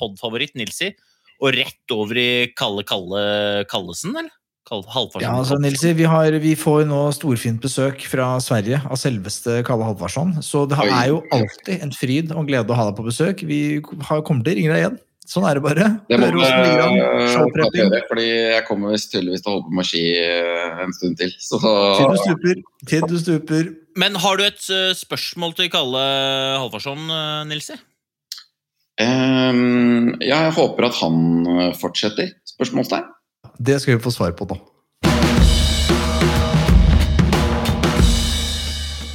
podfavoritt, Nilsi, og rett over i Kalle Kalle Kallesen, eller? Kalle, Ja, altså, Nilsi, vi, har, vi får nå storfint besøk fra Sverige av selveste Kalle Halvvarsson. Så det er jo alltid en fryd og glede å ha deg på besøk. Vi har, kommer til å ringe deg igjen. Sånn er det bare. Det må jeg gjøre, fordi jeg kommer visst tydeligvis til å holde på med ski eh, en stund til. Så Tid du stuper. Tid du stuper. Men har du et eh, spørsmål til Kalle Halvfarsson, uh, Nilsi? Ehm, jeg håper at han eh, fortsetter. Spørsmålstegn. Det skal vi få svar på nå.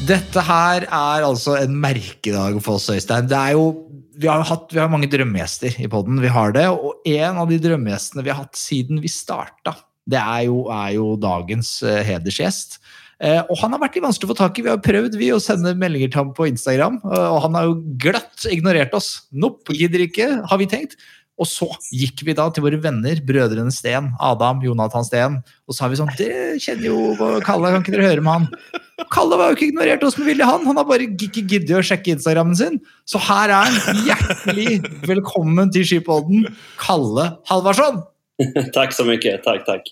Dette her er altså en merkedag for oss, Øystein. Det er jo, vi, har hatt, vi har mange drømmegjester i poden, vi har det. Og en av de drømmegjestene vi har hatt siden vi starta, det er jo, er jo dagens eh, hedersgjest. Eh, og han har vært litt vanskelig å få tak i. Vi har prøvd vi å sende meldinger til ham på Instagram, eh, og han har jo glatt ignorert oss. Nopp, gidder ikke, har vi tenkt. Og så gikk vi da til våre venner, brødrene Sten, Adam, Jonathan Sten, og så har vi sånn Dere kjenner jo Kalle, kan ikke dere høre med han? Kalle var jo ikke ignorert oss med vilje, han. Han har bare ikke giddet å sjekke Instagrammen sin. Så her er han. Hjertelig velkommen til Skipodden, Kalle Halvarsson. takk så mye. Takk, tack.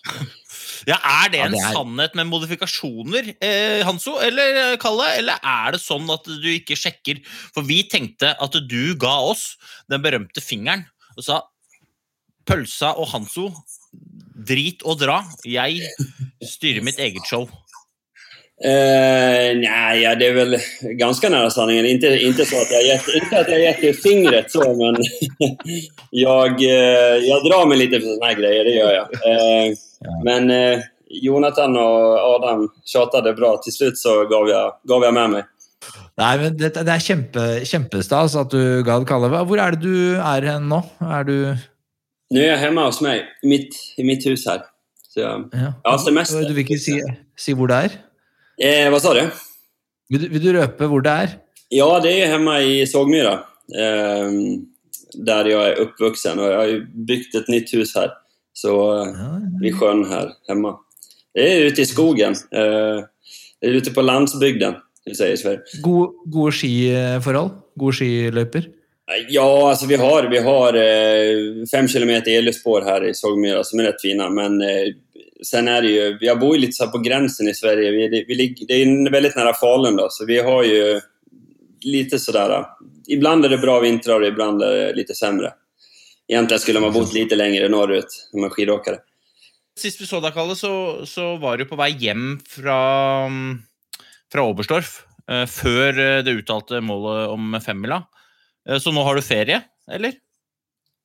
Ja, Er det Ja, en det er- sannhet med modifikasjoner, eh, Hanso, eller eh, Kalle? Eller er det sånn at du ikke sjekker? For vi tenkte at du ga oss den berømte fingeren og sa Pølsa og Hanso, drit og dra. Jeg styrer mitt eget show. Eh, nej, ja, det är väl ganska nära sanningen. Inte, inte så att jag gett, inte att jag gett det fingret så, men jag, eh, jag drar mig lite för sånne här grejer, det gör jag. Eh, Men eh, Jonathan och Adam tjatade bra. Till slut så gav jeg gav jag med mig. Nei, men det, det er kjempe, kjempestas at du gadd Kalle. Hva- Hvor er det du er hen nå? Er du Nå er jeg hjemme hos meg, i mitt, i mitt hus her. Så jag, ja. Semester. Du vil ikke si, si hvor det er? Eh, hva sa du? Vil vil du røpe hvor det er? Ja, det er hjemme i Sågmyra. Eh, der jeg er oppvokst. Og jeg har bygd et nytt hus her. Så ja, Ja, vid sjøen her hjemme. Det er ute i skogen. Eh, det är ute på landsbygden. God, gode skiforhold? Gode skiløyper? Ja, altså vi har, vi har eh, fem kilometer elljusspår her i Sågmyra som er rett fina. Men eh, sen är det ju, jag bor ju lite så på gränsen i Sverige. Vi, vi, ligger- det är väldigt nära Falun då, så vi har ju lite sådär. Ibland är det bra vintrar och ibland är det lite sämre. Egentligen skulle man bott lite längre norrut när man är skidåkare. Sist vi så deg, Kalle, så, så var du på vei hjem fra, fra Oberstdorf eh, før eh, det uttalte målet om femmila. Eh, så nå har du ferie, eller?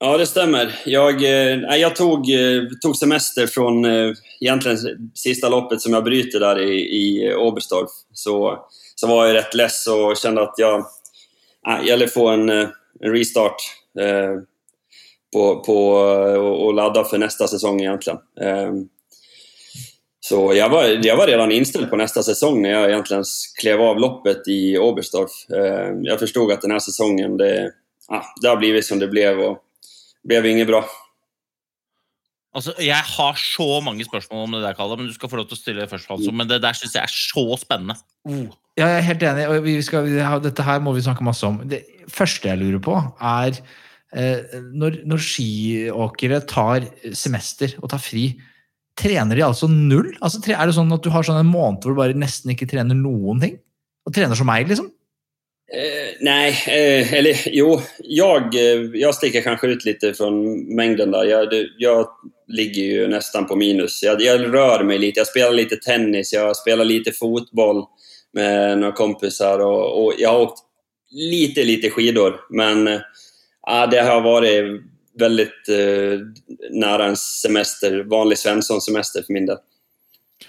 Ja, det stemmer. Jag, eh, jag tog, eh, semester från eh, egentligen sista loppet som jag bryter där i, i Oberstdorf. Så, så var jag rätt less och kände att jag nej, gäller få en, eh, en restart eh, på, på, och, och ladda för nästa säsong egentligen. Eh, så jag var, jag var redan inställd på nästa säsong när jag egentligen klev av loppet i Oberstdorf. Eh, jag förstod att den här säsongen, det, ah, det har blivit som det blev och inget bra. Altså, Jeg har så mange spørsmål om det der, Kalle, men du skal få lov til å stille først. Altså. Men det der syns jeg er så spennende. Oh. Ja, jeg er helt enig. og vi skal, vi dette her må vi snakke masse om. Det første jeg lurer på, er eh, når, når skiåkere tar semester og tar fri, trener de altså null? Altså, er det sånn at du har sånn en måned hvor du bare nesten ikke trener noen ting? Og trener som meg, liksom? Eh, nej, eh, eller jo, jag, eh, jag sticker kanske ut lite från mängden där. Jag, jag ligger ju nästan på minus. Jag, jag rör mig lite. Jag spelar lite tennis, jag spelar lite fotboll med några kompisar och, och jag har åkt lite, lite skidor. Men eh, det har varit väldigt eh, nära en semester, vanlig Svensson-semester för min del.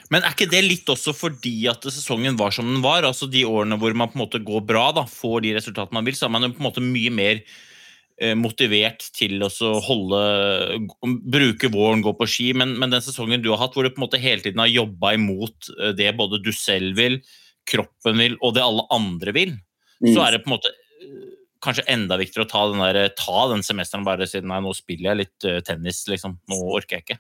Men er ikke det litt også fordi at sesongen var som den var? altså De årene hvor man på en måte går bra, da, får de resultatene man vil, så er man jo på en måte mye mer eh, motivert til å holde Bruke våren, gå på ski. Men, men den sesongen du har hatt, hvor du på en måte hele tiden har jobba imot eh, det både du selv vil, kroppen vil, og det alle andre vil, Mm. så er det på en måte eh, kanskje enda viktigere å ta den, der, ta den semesteren bare siden nei, nå spiller jeg litt tennis, liksom. Nå orker jeg ikke.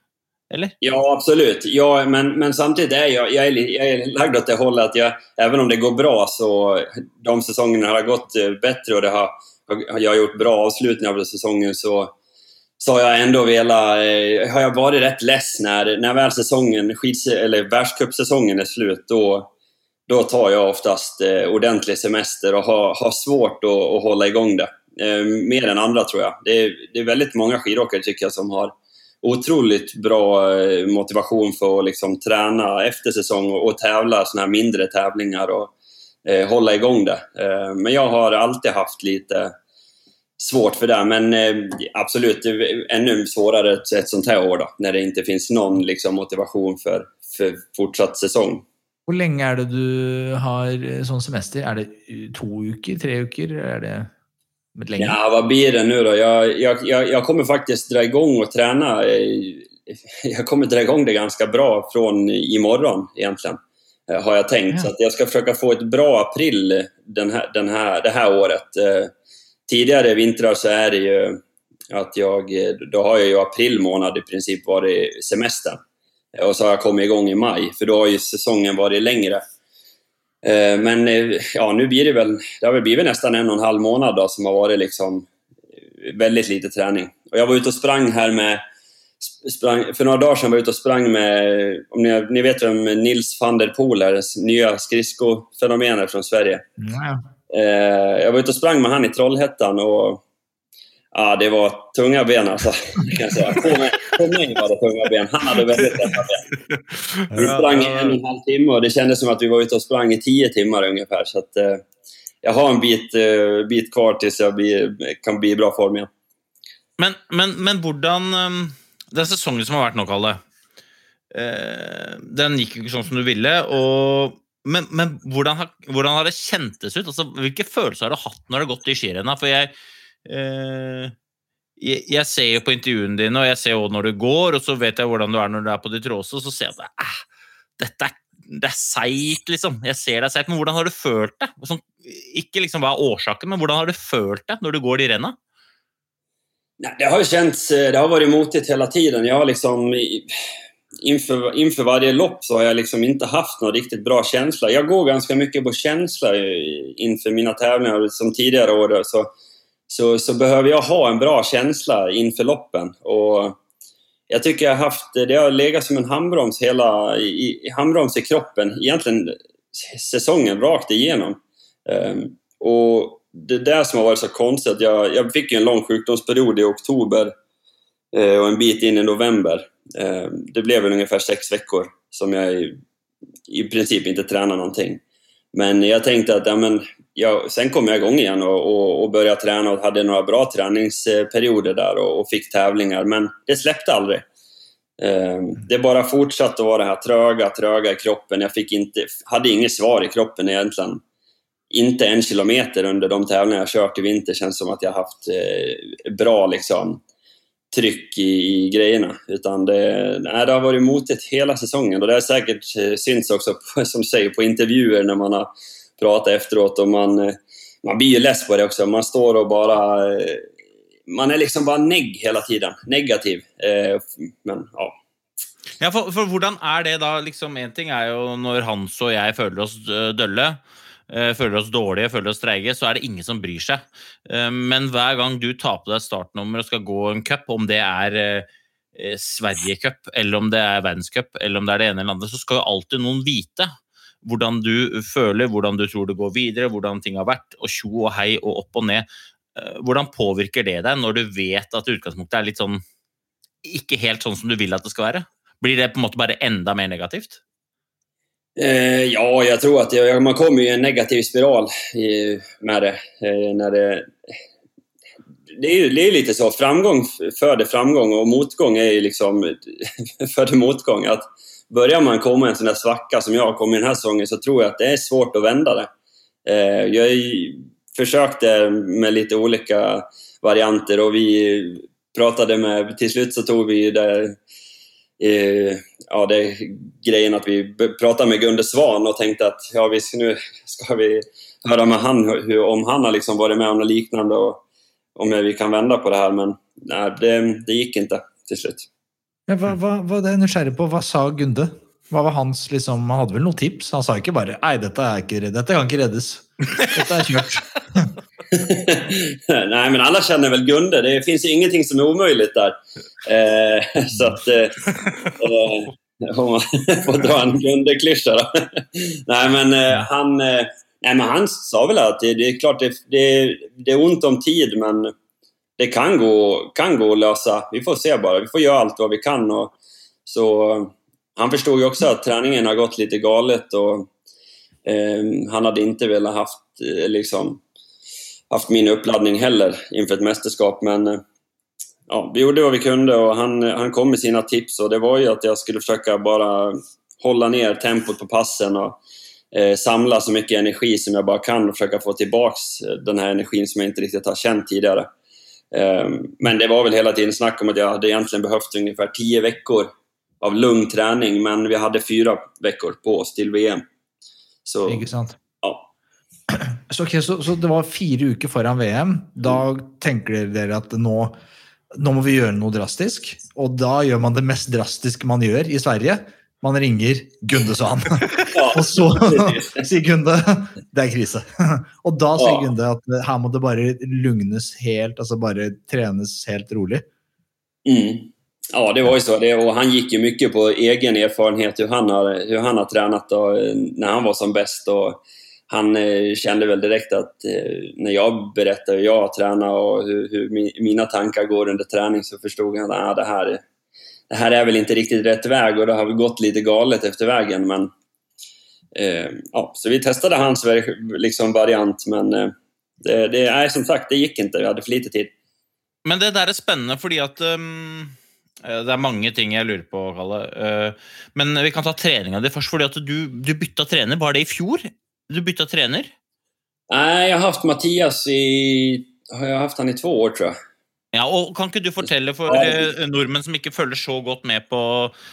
Eller? Ja, absolut. Ja, men, men samtidigt är jag, jag, är, lagd åt det hållet att jag, även om det går bra så de säsongerna har gått eh, bättre och det har, jag har gjort bra avslutningar av säsongen så, så har jag ändå velat, eh, har jag varit rätt less när, när väl säsongen, eller världscupsäsongen är slut då, då tar jag oftast eh, ordentlig semester och har, har svårt att, att hålla igång det. Eh, mer än andra tror jag. Det är, det är väldigt många skidåkare tycker som har otroligt bra motivasjon motivation för att liksom träna efter säsong och, och tävla såna mindre tävlingar och eh, hålla igång det. Eh, men jag har alltid haft lite svårt för det. Men eh, absolut, ännu svårare ett, ett sånt här år då, när det inte finns någon liksom, motivation för, för fortsatt säsong. Hvor lenge er det du har eh, sånn semester? Er det eh, to uker? Tre uker? Er det litt? Ja, vad blir det nu då? Jag, jag, jag, jag kommer faktiskt dra igång och träna. eh, Jag kommer dra igång det ganska bra från imorgon egentligen. eh, Har jag tänkt. Ja. Så jeg jag ska försöka få ett bra april den här, den här, det här året. Tidligere Tidigare vintrar så är det ju att jag, eh, då har jag ju april månad i princip varit semestern. og Och så har jag kommit igång i maj, för då har ju säsongen varit längre. Eh, Men eh, ja, nu blir det väl, det har väl blivit nästan en och en halv månad då, som har varit liksom eh, väldigt lite träning. Och jag var ute och sprang här med, sprang, för några dagar sedan var jag ute och sprang med, om ni, ni vet vem Nils van der Poel är, nya skridskofenomenet från Sverige. Ja. Eh, jag var ute och sprang med han i Trollhättan och ja, det var tunga ben alltså. Kan jag säga. På, mig, på meg var det tunga ben. Han hadde veldig lätta ben. Vi sprang i en og en halv time, og det kändes som at vi var ute og sprang i ti timer ungefär. Så at, uh, jeg har en bit, uh, bit kvar til jeg blir, kan bli i bra form igjen. Men, men, men hvordan um, Den sesongen som har vært nå, Kalle, uh, den gikk jo ikke sånn som du ville. Og, men men hvordan, har, hvordan har det kjentes ut? Altså, hvilke følelser har du hatt når det har gått i skirenna? For jeg, eh, jeg, jeg ser jo på intervjuene dine, og jeg ser jo når du går, og så vet jeg hvordan du er når du er på ditt råeste, og så ser jeg at dette er, det er seigt, liksom. Jeg ser det er seigt, men hvordan har du følt det? Sånn, ikke liksom hva er årsaken, men hvordan har du følt det når du går de renna? Nei, det har jo känts, eh, det har vært motigt hele tiden. Jeg har liksom innenfor inför, varje lopp så har jag liksom inte haft någon riktigt bra känsla. Jag går ganska mycket på känsla innenfor mina tävlingar. Som tidigare år så, så, så behöver jag ha en bra känsla inför loppen. Och jag tycker jag haft, det har legat som en handbroms hela, i, handbroms i kroppen egentligen säsongen rakt igenom. Um, och det är det som har varit så konstigt. Jag, jag fick en lång sjukdomsperiod i oktober uh, och en bit in i november. Ehm, det blev väl ungefär sex veckor som jag i, i princip inte tränade någonting. Men jag tänkte att ja, men, jag, sen kom jag igång igen och, och, och började träna och hade några bra träningsperioder där och, och fick tävlingar. Men det släppte aldrig. Ehm, Det bara fortsatte att vara det här tröga, i kroppen. Jag fick inte, hade svar i kroppen egentligen. Inte en kilometer under de tävlingar jag kört i vinter känns som att jag haft eh, bra liksom, tryck i, i grejerna. Det, det har varit motigt hela säsongen och det har säkert syntes synts också, på, som du säger, på intervjuer när man har pratat efteråt och man, eh, man blir ju less på det också. Man står och bara... eh, Man är liksom bara negg hela tiden. Negativ. Eh, Men ja, Ja, for, for hvordan er det da? liksom En ting er jo når Hans og jeg føler oss dølle, føler oss dårlige, føler oss treige, så er det ingen som bryr seg. Men hver gang du tar på deg startnummer og skal gå en cup, om det er Sverige-cup, eller om det er verdenscup, eller om det er det ene eller andre, så skal jo alltid noen vite hvordan du føler, hvordan du tror det går videre, hvordan ting har vært, og tjo og hei og opp og ned. Eh, Hvordan påvirker det deg når du vet at utgangspunktet er litt sånn ikke helt sånn som du vil at det skal være? Blir det på en måte bare enda mer negativt? Eh, ja, jeg tror at jeg, man kommer i en negativ spiral i, med det. Eh, det, det er, det er litt så, framgång føder framgång og motgång er liksom føder motgång. Att börjar man komma en sån där svacka som jag har kommit den här säsongen så tror jag att det är svårt att vända det. Eh, jag försökte med lite olika varianter och vi pratade med, till slut så tog vi det, eh, ja, det grejen att vi pratade med Gunde Svan och tänkte att ja, vi ska, nu ska vi höra med han hur- om han har liksom varit med om något liknande och om vi kan vända på det här men nej, det, det gick inte till slut. Ja, hva, hva, hva, det er nysgjerrig på. Hva sa Gunde? Hva var hans, liksom, Han hadde vel noen tips? Han sa ikke bare 'nei, dette, ikke, dette kan ikke reddes'. Dette er kjørt. nei, men alle kjenner vel Gunde. Det fins ingenting som er umulig der. Eh, så at Eh, eh, man får dra en Gunde-klisjé, da. nei, men eh, han... Eh, nej, men han sa vel at det, det er klart det, det, det er ont om tid, men det kan gå, kan gå å løse. Vi får se bare. Vi får gjøre alt hva vi kan. Og, så eh, han forsto jo også at treningen har gått litt galet og eh, han hadde ikke villet haft eh, liksom min oppladning heller innenfor et mästerskap. Men eh, ja, vi gjorde hva vi kunde og han, han kom med sine tips og det var jo at jeg skulle forsøke bare hålla ned tempot på passen og eh, samla så mye energi som jeg bare kan og forsøke å få tilbake den energien som jeg ikke riktig har kjent tidigare. Eh, men det var väl hela tiden snack om att jag hade egentligen behövt ungefär 10 veckor av lugn träning men vi hade fyra veckor på oss til VM. Så Ikke sant? ja, Så, okay, så, så det var fire uker foran VM. Da tenker dere at nå, nå må vi gjøre noe drastisk. Og da gjør man det mest drastiske man gjør i Sverige. Man ringer Gunde sa han. Og så sier Gunde det er krise. Og da sier Gunde at her må det bare lugnes helt, altså bare trenes helt rolig. Mm. Ja, det var ju så. Det, och han gikk jo mye på egen erfarenhet hur han har, hur han har tränat och, eh, när han var som bäst. og han eh, kände väl direkt att eh, när jag berättade hur jag og och hur, hur mi, mina tankar går under träning så förstod han att ah, det, här, det här är väl inte riktigt rätt väg och det har väl gått lite galet efter vägen. Men, eh, ja, så vi testade hans liksom, variant men eh, det, det, nej, som sagt, det gick inte. Vi hade för lite tid. Men det der er spennende, fordi at um, eh, Det er mange ting jeg lurer på, Kalle. Uh, men vi kan ta treninga di først. fordi at du, du bytta trener. Var det i fjor? Du bytta trener? Nej, jag har haft Mattias i... Har jag haft han i två år tror jag? Ja, og Kan ikke du fortelle for eh, nordmenn som ikke følger så godt med på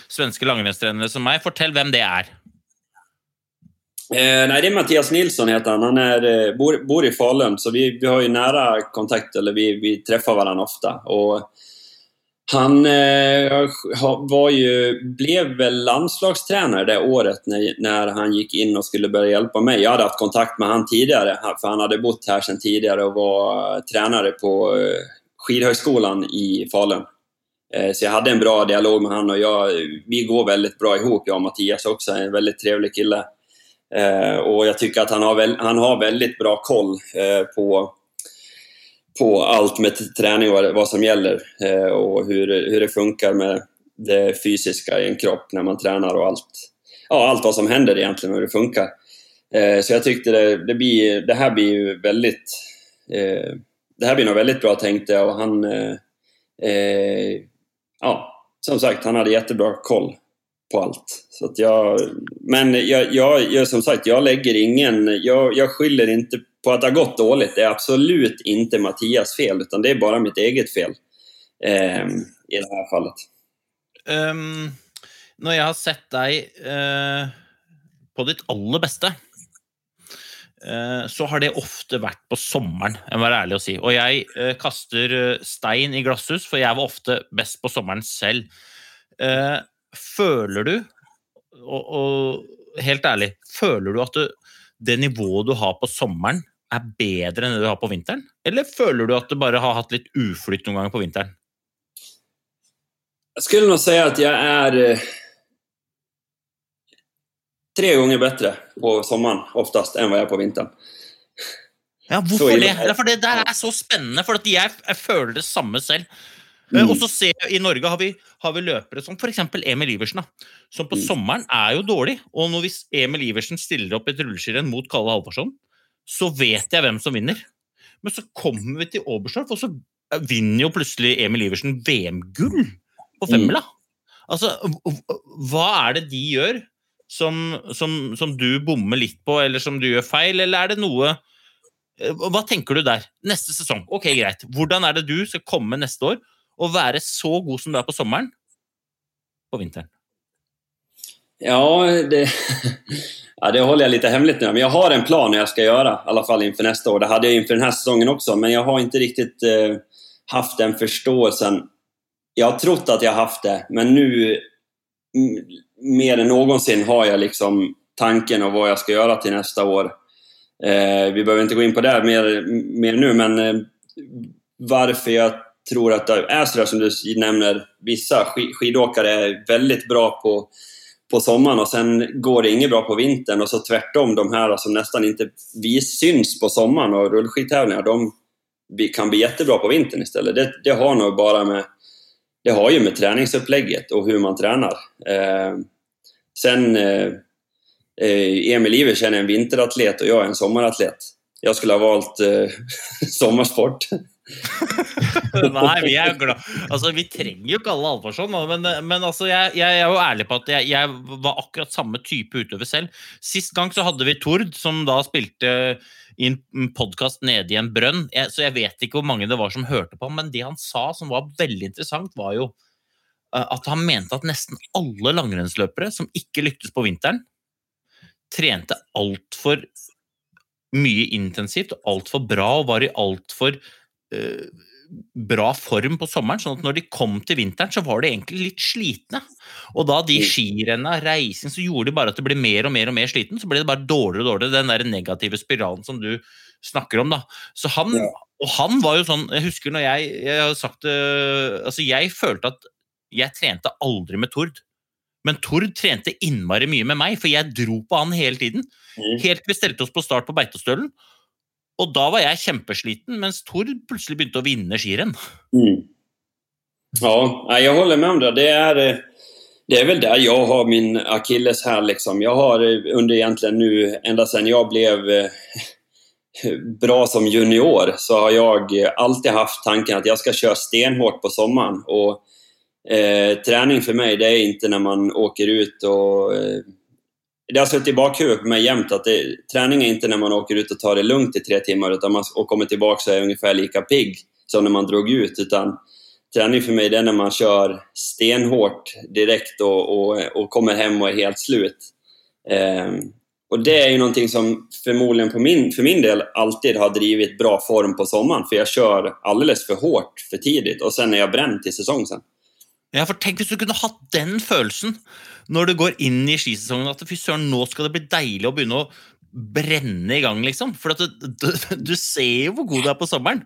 svenske langrennstrenere som meg, fortell hvem det er. Eh, nei, det er Mathias Nilsson heter han. Han är, eh, bor, bor i Falun, så vi, vi har jo nære kontakt, eller vi, vi treffer hverandre ofte. Og han eh, var jo, ble vel landslagstrener det året når, når han gikk inn og skulle börja hjelpe meg. Jeg hadde hatt kontakt med han tidligere, for han hadde bott her siden tidligere og var trener på eh, skidhögskolan i Falun. Eh, Så jag hade en bra dialog med han och jag, vi går väldigt bra ihop, jag och Mattias också. En väldigt trevlig kille. Eh, och jag tycker att han har, väl, han har väldigt bra koll eh, på, på allt med träning och vad, som gäller och hur, hur det funkar med det fysiska i en kropp när man tränar och allt, ja, allt vad som händer egentligen och hur det funkar. Så jag tyckte det, det, blir, det här blir ju väldigt det här blir nog väldigt bra tänkte jag och han eh, eh, ja, som sagt, han hade jättebra koll på allt. Så att jag, men jag, jag, jag, som sagt, jag lägger ingen... Jag, jag skyller inte på att det har gått dåligt. Det är absolut inte Mattias fel, utan det är bara mitt eget fel. Eh, I det här fallet. Um, når jeg har sett deg eh, på ditt aller beste, så har det ofte vært på sommeren, jeg må være ærlig å si. Og jeg eh, kaster eh, stein i glasshus, for jeg var ofte best på sommeren selv. Eh, føler du, og, og helt ærlig, føler du at du, det nivået du har på sommeren, er bedre enn det du har på vinteren? Eller føler du at du bare har hatt litt uflytt noen ganger på vinteren? Jeg skulle nå si at jeg eh, tre ganger bedre på sommeren oftast enn hva jeg er på vinteren. Ja, hvorfor det? For det der er så spennende, for jeg, jeg føler det samme selv. Eh, Mm. Og så ser jeg, I Norge har vi, har vi løpere som f.eks. Emil Iversen, da, som på Mm. sommeren er jo dårlig. Og når hvis Emil Iversen stiller opp et rulleskirenn mot Kalle Halvorsson, så vet jeg hvem som vinner. Men så kommer vi til Oberstdorf, og så vinner jo plutselig Emil Iversen VM-gull på femmila. Altså, hva er det de gjør som, som, som du bommer litt på, eller som du gjør feil, eller er det noe eh, Hva tenker du der? Neste sesong, ok, greit. Hvordan er det du skal komme neste år og være så god som du er på sommeren, på vinteren? Ja, det, ja, det holder jeg litt hemmelig nu. Men jeg har en plan jeg skal gjøre, i alle fall innenfor neste år. Det hadde jeg innenfor denne sesongen også, men jeg har ikke riktig uh, haft den forståelsen. Jeg har trott at jeg har haft det, men nu mm, mer än någonsin har jag liksom tanken av vad jag ska göra till nästa år. Eh, vi behöver inte gå in på det mer, mer nu, men eh, jag tror att det är sådär som du nämner. Vissa sk- är väldigt bra på på sommaren och sen går det inget bra på vintern och så tvärtom de här som nästan inte vi syns på sommaren och rullskidtävlingar de kan bli jättebra på vintern istället. Det, det har nog bara med det har ju med träningsupplägget och hur man tränar. Eh, sen eh, eh, Emil Iversen är en vinteratlet och jag är en sommaratlet. Jag skulle ha valgt eh, sommersport. Nei, vi er glad Altså, vi trenger jo ikke alle Alvorsson, da, men, men altså, jeg, jeg er jo ærlig på at jeg, jeg var akkurat samme type utøver selv. Sist gang så hadde vi Tord, som da spilte i en podkast nede i en brønn. Jeg, så jeg vet ikke hvor mange det var som hørte på, men det han sa som var veldig interessant, var jo eh, at han mente at nesten alle langrennsløpere som ikke lyktes på vinteren, trente altfor mye intensivt altfor bra og var i altfor eh, bra form på sommeren, sånn at når de kom til vinteren, så var de egentlig litt slitne. Og da de skirenna, reising, så gjorde de bare at det ble mer og mer og mer sliten, så ble det bare dårligere og dårligere, den der negative spiralen som du snakker om, da. Så han, og han var jo sånn, jeg husker når jeg, jeg har sagt det, altså jeg følte at jeg trente aldri med Tord, men Tord trente innmari mye med meg, for jeg dro på han hele tiden. Mm. Helt til vi stelte oss på start på Beitostølen. Og da var jeg kjempesliten, mens Tord plutselig begynte å vinne skirenn. Mm. Ja, jeg holder med om det. Det er, eh, det er vel der jeg har min akilles her, liksom. Jeg har eh, under egentlig nå, enda siden jeg blev eh, bra som junior, så har eh, alltid haft tanken at jeg skal kjøre stenhårt på sommeren. Og eh, trening for meg, det er ikke når man åker ut og eh, det har suttit i bakhuvudet på mig jämt att det, träning är inte när man åker ut och tar det lugnt i tre timmar utan man, och kommer tillbaka så är ungefär lika pigg som när man drog ut. Utan träning för mig det är när man kör stenhårt direkt och, och, och kommer hem och är helt slut. Ehm, och det är ju någonting som förmodligen på min, del alltid har drivit bra form på sommaren för jag kör alldeles för hårt för tidigt och sen är jag bränd till säsong sen. Ja, for Tenk hvis du kunne hatt den følelsen når du går inn i skisesongen. At fy søren, nå skal det bli deilig å begynne å brenne i gang, liksom. For at du, du, du ser jo hvor god du er på sommeren.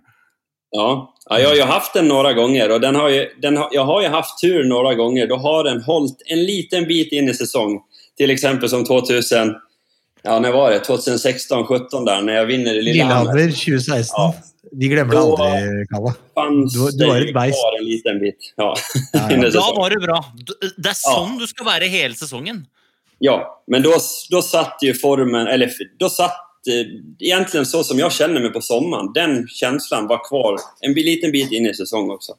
Ja, jeg har jo haft den noen ganger, og den har jo, den har, jag har jo haft tur noen ganger. Da har den holdt en liten bit inn i sesong, f.eks. exempel som 2000, ja når var det? 2016-2017, der når jeg vinner i Lillehammer. Lillehammer 2016. Ja. De glemmer det aldri, Kalle. Du- du var det ett beist. kvar en liten bit. Ja. Ja, ja. Da var det bra. Det er sånn du skal være hele sesongen. Ja, men da, då satt jo formen, eller da satt eh, egentligen så som jeg kjenner meg på sommeren. Den følelsen var kvar en liten bit inn i sesongen også.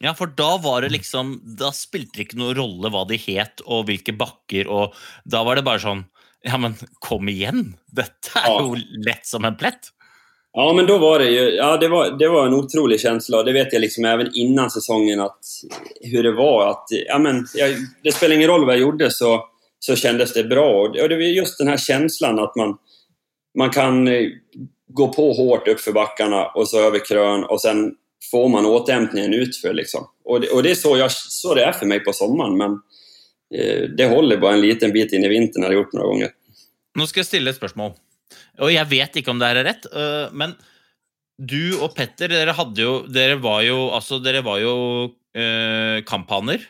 Ja, for da var det liksom Da spilte det ikke noen rolle hva de het, og hvilke bakker, og da var det bare sånn Ja, men kom igjen! Dette er Ja. jo lett som en plett. Ja, men då var det ju, ja det var, det var en otrolig känsla. Det vet jag liksom även innan säsongen att hur det var. Att, ja, men, jag, det spelar ingen roll vad jag gjorde så, så kändes det bra. Och det, var just den här känslan att man, man kan eh, gå på hårt upp för backarna och så över krön och sen får man återhämtningen utför. Liksom. Och, det, och det är så, jag, så det är för mig på sommaren. Men eh, det håller bara en liten bit in i vintern har det gjort några gånger. Nå skal jeg stille et spørsmål. Og jeg vet ikke om det her er rett, øh, men du og Petter, dere hadde jo Dere var jo altså Dere var jo øh, kamphaner.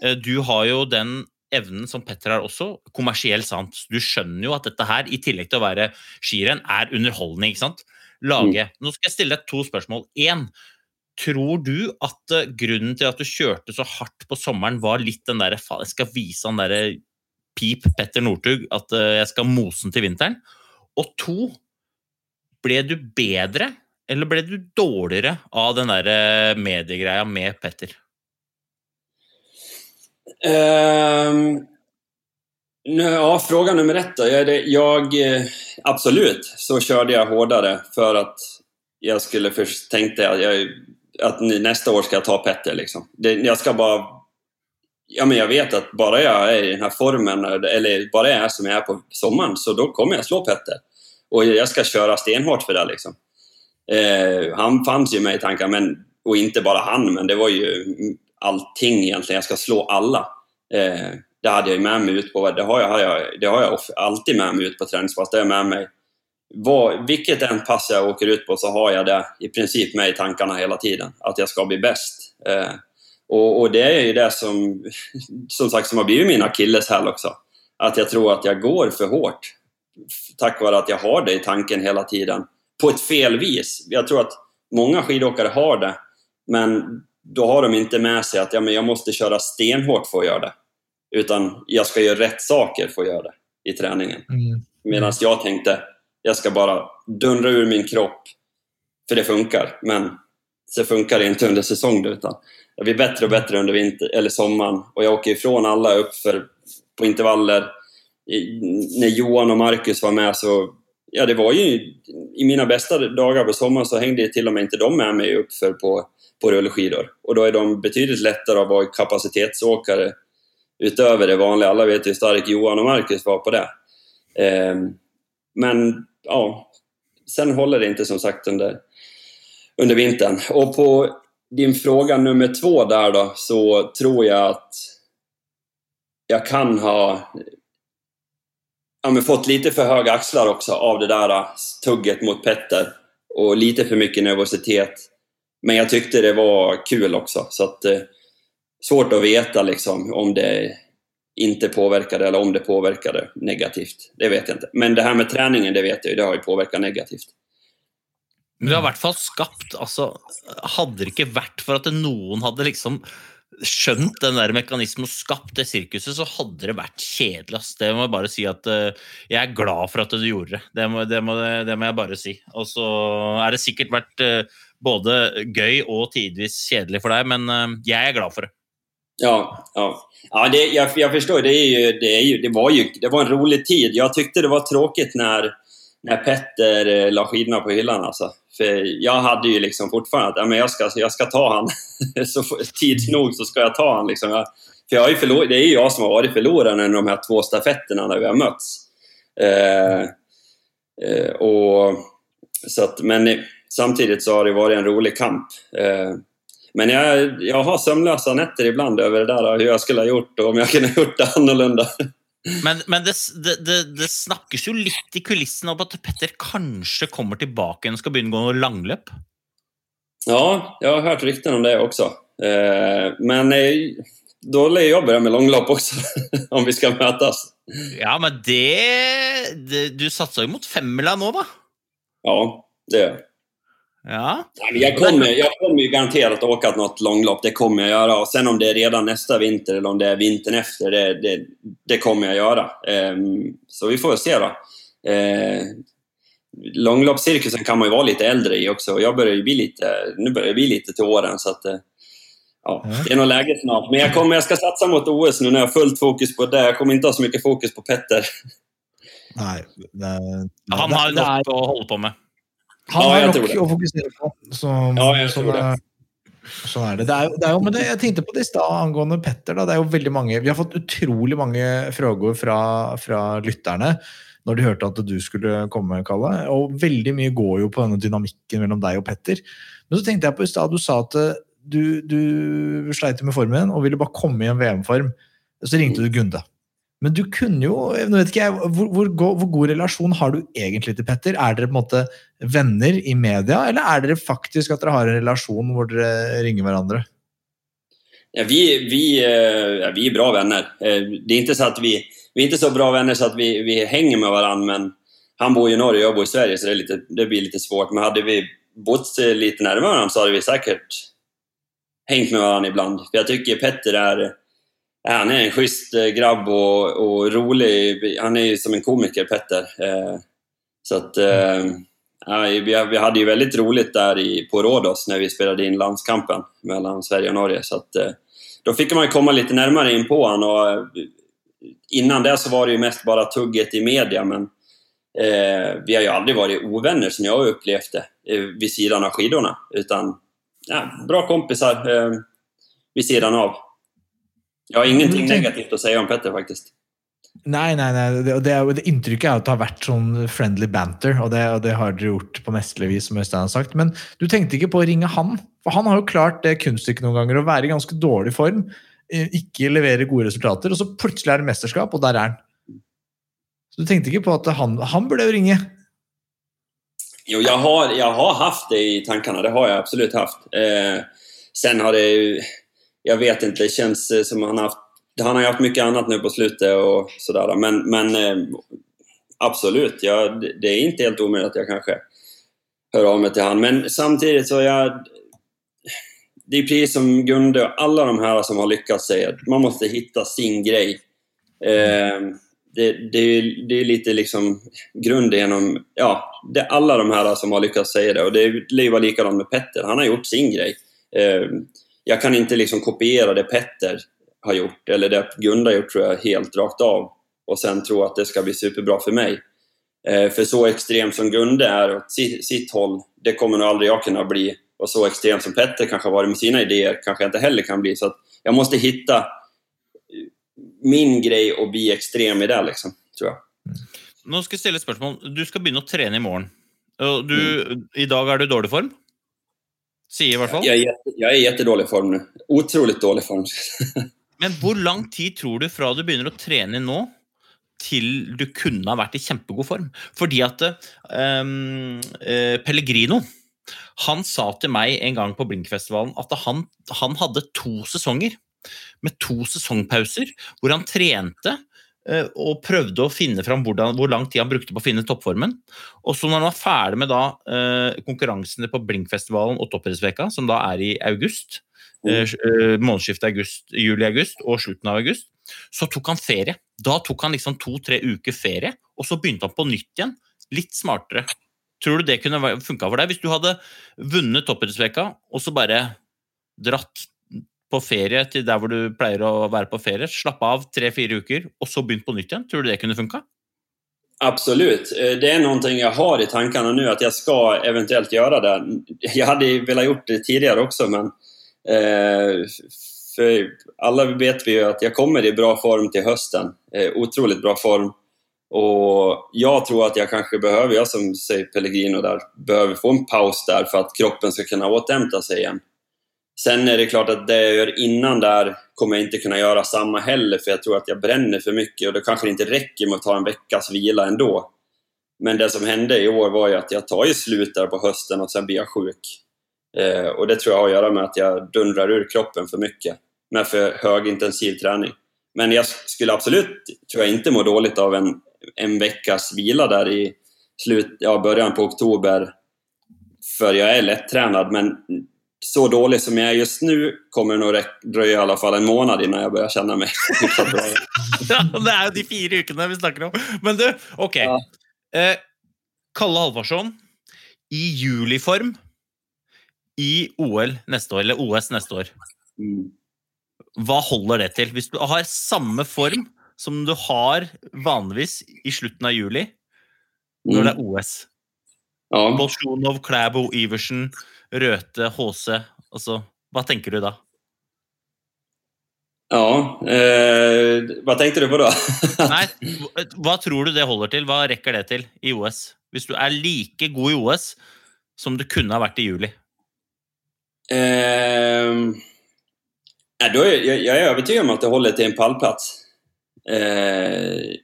Eh, Du har jo den evnen som Petter har også, kommersielt sant. Du skjønner jo at dette her, i tillegg til å være skirenn, er underholdning, ikke sant? Lage. Nå skal jeg stille deg to spørsmål. Én. Tror du at eh, grunnen til at du kjørte så hardt på sommeren, var litt den derre faen, jeg skal vise han derre pip Petter Northug at eh, jeg skal mose den til vinteren? Og to, ble du bedre eller ble du dårligere av den der eh, mediegreia med Petter? Um, ja, fråga nummer ett jag, eh, absolut så körde jag hårdare för att jag skulle först tänkte att, jag, att nästa år ska jag ta Petter. Liksom. Det, jag ska bara... Ja, men jag vet att bara jag är i den här formen, eller bara jag är som jag är på sommaren, så då kommer jag slå Petter. Och jag ska köra stenhårt för det. Liksom. Eh, han fanns ju med i tankarna, men, och inte bara han, men det var mm, allting egentligen. Jag ska slå alla. Eh, det hade jag med mig ut på, det har jag, det har jag alltid med mig ut på träningspass. Det jag med mig. Vad, vilket än pass jag åker ut på så har jag det i princip med i tankarna hela tiden. Att jag ska bli bäst. Eh, och, och det är ju det som, som sagt, som har blivit min akilleshäl också. Att jag tror att jag går för hårt. Tack vare att jag har det i tanken hela tiden. På ett fel vis. Jag tror att många skidåkare har det. Men då har de inte med sig att ja, men jag måste köra stenhårt för att göra det. Utan jag ska göra rätt saker för att göra det i träningen. Mm. Medan jag tänkte, jag ska bara dundra ur min kropp, för det funkar. Men så funkar det inte under säsong utan jag blir bättre och bättre under vinter, eller sommaren. Och jag åker ifrån alla upp för, på intervaller. I, när Johan och Marcus var med så, ja det var ju, i mina bästa dagar på sommaren så hängde till och med inte de med mig uppför på, på rullskidor. Och då är de betydligt lättare att vara kapacitetsåkare utöver det vanliga. Alla vet hur stark Johan och Marcus var på det. Eh, men ja, sen håller det inte som sagt under, under vintern. Och på din fråga nummer två där då, så tror jag att jag kan ha ja, fått lite för höga axlar också av det där tugget mot Petter. Och lite för mycket nervositet. Men jag tyckte det var kul också. Så att, eh, svårt att veta liksom, om det inte påverkade eller om det påverkade negativt. Det vet jag inte. Men det här med träningen, det vet jag ju, det har ju påverkat negativt. Men det har i hvert fall skapt altså, Hadde det ikke vært for at noen hadde liksom skjønt den der mekanismen og skapt det sirkuset, så hadde det vært kjedelig. ass. Det må jeg bare si at uh, Jeg er glad for at du gjorde det. Det må, det må, det må jeg bare si. Og så er det sikkert vært uh, både gøy og tidvis kjedelig for deg, men uh, jeg er glad for det. Ja, ja. ja det, jeg, jeg, forstår. Det, er, ju, det, var jo, det var en rolig tid. Jeg syntes det var tråkigt når, når Petter la skidorna på hyllene. Alltså. För jag hade ju liksom fortfarande att ja, men jag, ska, jag ska ta han. så får- nog så ska jag ta han. Liksom. Jag, för jag är det är ju jag som har varit förloraren i de här två stafetterna när vi har mötts. Eh, eh, och, så att, men samtidigt så har det varit en rolig kamp. Eh, men jag, jag har sömnlösa nätter ibland över det där, hur jag skulle ha gjort och om jag kunde ha gjort det annorlunda. Men, men det, det, det, snakkes jo litt i kulissene om at Petter kanskje kommer tilbake igjen og skal begynne å gå langløp. Ja, jeg har hørt rykten om det også. Eh, men jeg, dårlig jobb med langløp også, om vi skal møtes. Ja, men det, det Du satsa jo mot femmila nå, da. Ja, det gjør jag. Ja. Nej, Jag kommer, jag kommer ju garanterat åka något långlopp, det kommer jag göra. Och sen om det är redan nästa vinter eller om det är vintern efter, det, det, det kommer jag göra. Um, så vi får se då. Uh, långloppscirkusen kan man ju vara lite äldre i också. jeg Jag börjar ju bli lite, nu börjar jag bli lite till åren så att uh, ja, det är nog läge snart. Men jag, kommer, jag ska satsa mot OS nu när jag har fullt fokus på det. Jag kommer inte ha så mycket fokus på Petter. Nei, det, Han har det er- nok å holde på med. Han Ja, har jeg nok å fokusere på. Så, Ja, jeg sånn, så, det. sånn er det. det, er, det er jo, men det, jeg tenkte på det i stad angående Petter. Da. Det er jo veldig mange, vi har fått utrolig mange frågor fra, fra lytterne når de hørte at du skulle komme, Kalle. Og veldig mye går jo på denne dynamikken mellom deg og Petter. Men så tenkte jeg på i stad, du sa at eh, du, du sleit med formen og ville bare komme i en VM-form. Så ringte du Gunde. Men du kunne jo nå vet ikke jeg, hvor, hvor, hvor god relasjon har du egentlig til Petter? Er dere på en måte venner i media, eller er dere faktisk at dere har en relasjon hvor dere ringer hverandre? Ja, vi, vi, eh, ja, vi er bra vänner. Eh, Det er ikke så at vi, vi er ikke så bra venner så at vi, vi henger med hverandre, men han bor i Norge og jag bor i Sverige, så det, lite, det blir litt svårt. Men hadde vi bott litt nærmere hverandre, så hadde vi sikkert hengt med hverandre ibland. Jeg jag tycker Petter är, ja, han är en schysst eh, grabb och, och rolig. Han är ju som en komiker, Petter. Eh, Så att, eh, ja, vi, vi hade ju väldigt roligt där i, på Rådos när vi spelade in landskampen mellan Sverige och Norge. Så att, då fick man ju komma lite närmare in på honom. Innan det så var det ju mest bara tugget i media, men eh, vi har ju aldrig varit ovänner som jag har upplevt det eh, vid sidan av skidorna. Ja, bra kompisar eh, vid sidan av. Jag har ingenting negativt å si om Petter faktisk. Nei, nei, nei. Det, det, det inntrykket er at det har vært sånn friendly banter, og det, og det har dere gjort på mesterlig vis, som Øystein har sagt. Men du tenkte ikke på å ringe han? For han har jo klart det kunststykket noen ganger, å være i ganske dårlig form, eh, ikke levere gode resultater, og så plutselig er det mesterskap, og der er han. Så du tenkte ikke på at han, han burde jo ringe? Jo, jeg har, jeg har haft det i tankene, Det har jeg absolutt haft. Eh, sen har det ju... Jag vet inte, det känns eh, som han har haft... Han har haft mycket annat nu på slutet och sådär. Men, men eh, absolut, ja, det, är inte helt omöjligt att jag kanske hör av mig till han. Men samtidigt så jag... Det är precis som Gunde och alla de här som har lyckats säga. Man måste hitta sin grej. Eh, det, det, är, det är lite liksom grund genom ja, det, alla de här som har lyckats säga det. Och det är ju likadant med Petter. Han har gjort sin grej. Eh, jag kan inte liksom kopiera det Petter har gjort, eller det Gunda har gjort tror jag helt rakt av. Och sen tro att det ska bli superbra för mig. Eh, för så extrem som Gunde är åt sitt, sitt håll, det kommer nog aldrig jag kunna bli. Och så extrem som Petter kanske har varit med sina idéer, kanske jag inte heller kan bli. Så jeg jag måste hitta eh, min grej och bli extrem i det, liksom, tror jag. Nå skal jeg stille et spørsmål. Du skal begynne å trene i morgen. Du, mm. I dag er du i dårlig form? Sier i hvert fall. Jeg er i jättedålig form nå. Utrolig dårlig form. Men hvor lang tid tror du fra du begynner å trene nå, til du kunne ha vært i kjempegod form? Fordi at um, uh, Pellegrino han sa til meg en gang på Blinkfestivalen at han, han hadde to sesonger med to sesongpauser hvor han trente og prøvde å finne fram hvordan, hvor lang tid han brukte på å finne toppformen. Og så når han var ferdig med da, eh, konkurransene på Blinkfestivalen og Toppidrettsveka, som da er i august, eh, eh, månedsskiftet august, juli-august og slutten av august, så tok han ferie. Da tok han liksom to-tre uker ferie, og så begynte han på nytt igjen. Litt smartere. Tror du det kunne funka for deg hvis du hadde vunnet Toppidrettsveka, og så bare dratt på ferie til der hvor du pleier å være på ferie, slappe av tre-fire uker, og så begynt på nytt igjen? Tror du det kunne funka? Absolut. Eh, Det er noe jeg har i tankene nå, at jeg skal eventuelt gjøre det. Jeg hadde villet gjort det tidligere også, men eh, for alle vet vi jo at jeg kommer i bra form til høsten. Eh, utrolig bra form. Og jeg tror at jeg kanskje behøver, jeg som sier Pellegrino der, behøver få en paus der for at kroppen skal kunne återhente seg igen. Sen är det klart att det jag gör innan där kommer jag inte kunna göra samma heller för jag tror att jag bränner för mycket och det kanske inte räcker med att ta en veckas vila ändå. Men det som hände i år var ju att jag tar ju slut där på hösten och sen blir jag sjuk. Eh, och det tror jag har att göra med att jag dundrar ur kroppen för mycket med för högintensiv träning. Men jag skulle absolut, tror jag, inte må dåligt av en, en veckas vila där i slut, ja, början på oktober. För jag är lättränad, men så dålig som jag är just nu kommer det nog räck- dröja i alla fall en månad innan jag börjar känna mig meg. Ja, det er jo de fire ukene vi snakker om. Men du, ok. Ja. Eh, Kalle Halvorsson i juliform i OL neste år, eller OS neste år. Mm. Hva holder det til? Hvis du har samme form som du har vanligvis i slutten av juli, når det er OS. Ja. Bolsjunov, Klæbo, Iversen, Røthe, HC. Altså, hva tenker du da? ja eh, Hva tenkte du på da? Nei, hva tror du det holder til? Hva rekker det til i OS? Hvis du er like god i OS som du kunne ha vært i juli. Eh, ja, då är, jag, jag är om at det holder til en pallplats. Eh,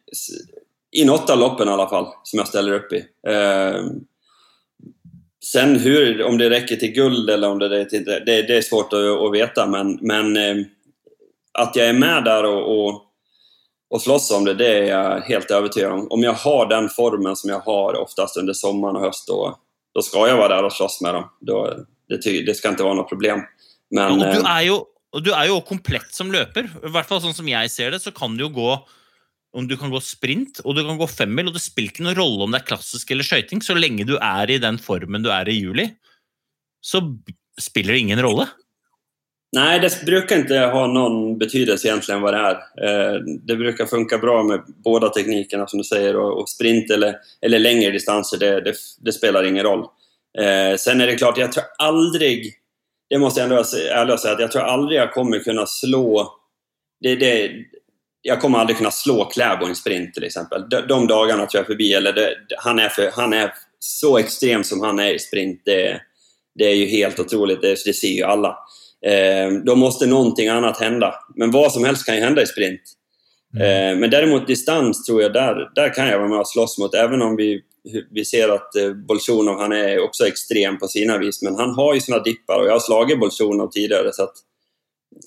I något av loppen i alla fall, som jeg steller opp i. Ehm, sen hur, om det räcker till guld eller om det räcker till... Det, det är svårt att, att veta, men, men eh, att jag är med där och, och, och slåss om det, det är jag helt övertygad om. Om jag har den formen som jag har oftast under sommaren och höst, då, då ska jag vara där och slåss med dem. Då, det, det ska inte vara något problem. Men, Og du eh, er jo, du er jo komplett som løper. I hvert fall sånn som jeg ser det, så kan du jo gå om du kan gå sprint og du kan gå femmil, og det spiller ikke noen rolle om det er klassisk eller skøyting. Så lenge du er i den formen du er i juli, så spiller det ingen rolle. Nei, det bruker ikke ha noen betydelse egentlig hva det er. Eh, det bruker funke bra med både teknikkene, som du sier, och sprint eller, eller lengre distanser, det, det, det, spiller ingen roll. Eh, sen er det klart, jeg tror aldri det måste jag ändå ärligt säga, jag tror aldrig jag kommer kunna slå det, det, jag kommer aldrig kunna slå Kläbo i en sprint till exempel. De, de dagarna tror jag är förbi. Eller det, han, är för, han är så extrem som han är i sprint. Det, det är ju helt otroligt. Det, det ser ju alla. Eh, då måste någonting annat hända. Men vad som helst kan ju hända i sprint. Mm. Eh, men däremot distans tror jag, där, där kan jag vara med och slåss mot. Även om vi, vi ser att eh, Bolsjunov, han är också extrem på sina vis. Men han har ju sina dippar och jag har slagit Bolsjunov tidigare. Så att,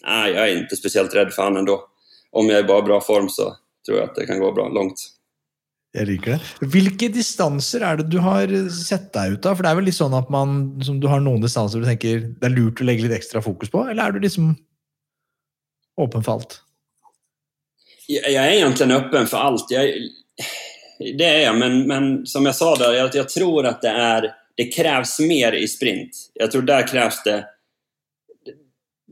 nej, jag är inte speciellt rädd för honom ändå. Om jeg er bara i bra form så tror jeg at det kan gå bra langt. Jeg liker det. Hvilke distanser er det du har sett deg ut av? For det er vel litt sånn at man, som du har noen distanser du tenker det er lurt å legge litt ekstra fokus på, eller er du liksom åpen for alt? Jeg er egentlig åpen for alt. Jeg, det er jeg, men, men, som jeg sa der, jeg, jeg tror at det er Det kreves mer i sprint. Jeg tror der kreves det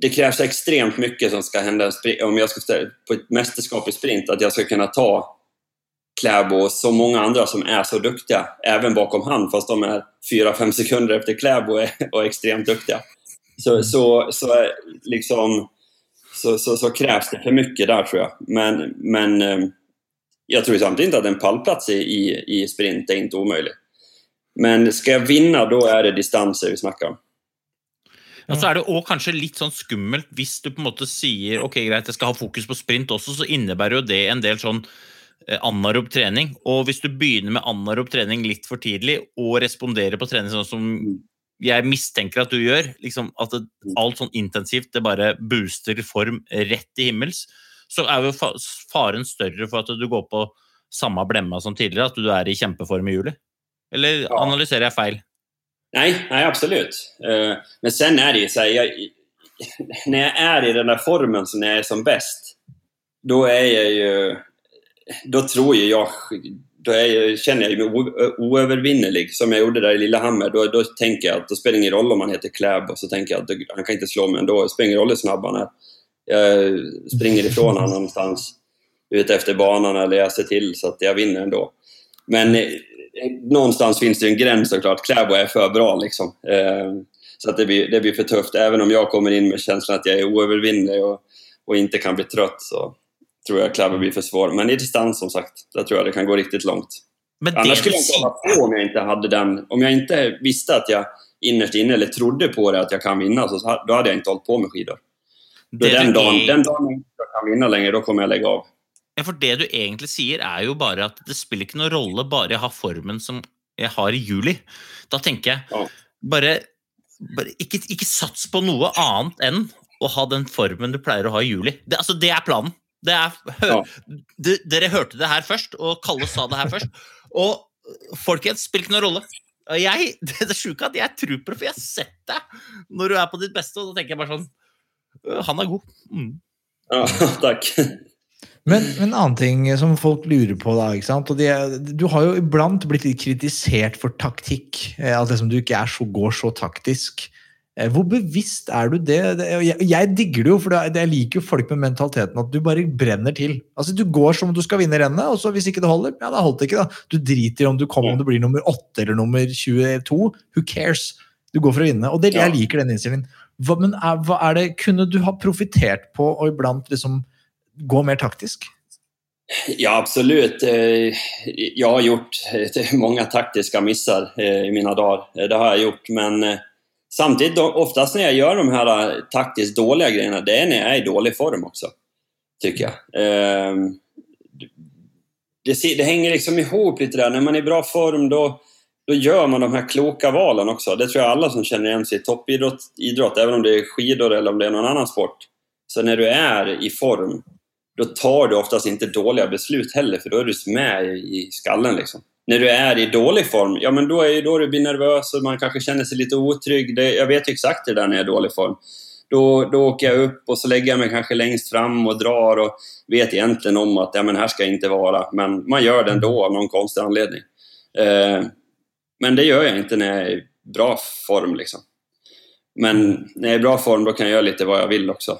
det krävs extremt mycket som ska hända om jag ska på ett mästerskap i sprint, att jag ska kunna ta Kläbo och så många andra som är så duktiga, även bakom han, fast de är 4-5 sekunder efter Kläbo och är extremt duktiga. Så, mm. så, så, liksom, så, så, så, krävs det för mycket där tror jag. Men, men eh, jag tror samtidigt inte att en pallplats i, i, i sprint är inte omöjlig. Men ska jag vinna, då är det distanser vi snackar om. Og så er det også kanskje litt sånn skummelt hvis du på en måte sier ok, greit, jeg skal ha fokus på sprint også, så innebærer jo det en del sånn Eh, anarob trening. Og hvis du begynner med anarob trening litt for tidlig, og responderer på trening sånn som jeg mistenker at du gjør, liksom at det, alt sånn intensivt det bare booster form rett til himmels, så er jo faren større for at du går på samme blemma som tidligere, at du er i kjempeform i juli? Eller analyserer jeg feil? Nei, nej absolut. Uh, men sen er det jo så jeg, Når jeg er i den där formen som jeg er som bäst, da er jeg jo da tror jeg jeg da jag, kjenner jeg meg uovervinnelig, som jeg gjorde der i Lillehammer. Da, då tenker jeg at det spelar ingen roll om han heter Klæb, og så tenker jeg at han kan ikke slå meg ändå. Det spelar ingen rolle snabb han är. Jeg springer ifrån honom någonstans ute efter banan eller jag ser till så att jag vinner ändå. Men eh, någonstans finns det en gräns såklart. Kläbo är för bra liksom. Eh, så att det, blir, det blir för tufft. Även om jag kommer in med känslan att jag är oövervinnelig och, och inte kan bli trött så, tror jag Clabber blir för svår. Men i distans som sagt, där tror jag det kan gå riktigt långt. Men Annars skulle jag inte hålla på om jag inte hade den. Om jag inte visste att jag innerst inne, eller trodde på det, att jag kan vinna, så då hade jag inte hållit på med skidor. Den, dagen, er... den dagen jag inte kan vinna längre, då kommer jag lägga av. Ja, for Det du egentlig sier, er jo bare at det spiller ikke noen rolle bare jeg har formen som jeg har i juli. Da tenker jeg bare, bare ikke, ikke, sats på noe annet enn å ha den formen du pleier å ha i juli. Det, altså, det er planen. Det er, ja. Dere hørte det her først, og Kalle sa det her først. Og folkens, spiller ikke noen rolle. Jeg, det er sjuke at jeg tror på det, for jeg har sett deg når du er på ditt beste, og da tenker jeg bare sånn «Øh, Han er god. Mm. Ja, takk. Men, men, en annen ting som folk lurer på, da, ikke sant? Og de, du har jo iblant blitt litt kritisert for taktikk. Eh, at liksom du ikke er så, går så taktisk. Eh, hvor bevisst er du det? Jeg, digger det jo, for jeg liker jo folk med mentaliteten at du bare brenner til. Altså Du går som om du skal vinne rennet, og så hvis ikke det holder, ja, da holdt det ikke. da. Du driter i om du kommer om du blir nummer 8 eller nummer 22. Who cares? Du går for å vinne. Og det, jeg liker den innstillingen. Hva, men er, hva er det, kunne du ha profitert på å iblant liksom gå mer taktisk? Ja, absolut. Eh, jeg har gjort eh, mange taktiske misser i mine dager. Det har jeg gjort, men Samtidigt, oftast när jag gör de här taktisk dåliga grejerna, det är när jag är i dålig form också. Tycker jag. Ehm, det, det hänger liksom ihop lite där. När man är i bra form då, då gör man de här kloka valen också. Det tror jag alla som känner igen sig i toppidrott, idrott, om det är skidor eller om det är någon annan sport. Så när du är i form, då tar du oftast inte dåliga beslut heller, för då är du med i skallen. Liksom när du är i dålig form, ja men då är då du blir nervös och man kanske känner sig lite otrygg. Det, jag vet ju exakt det där när jag är i dålig form. Då, då åker jag upp och så lägger jag mig kanske längst fram och drar och vet egentligen om att ja, men här ska jag inte vara. Men man gör det ändå av någon konstig anledning. Eh, men det gör jag inte när jag är i bra form. Liksom. Men när jag är i bra form då kan jag göra lite vad jag vill också.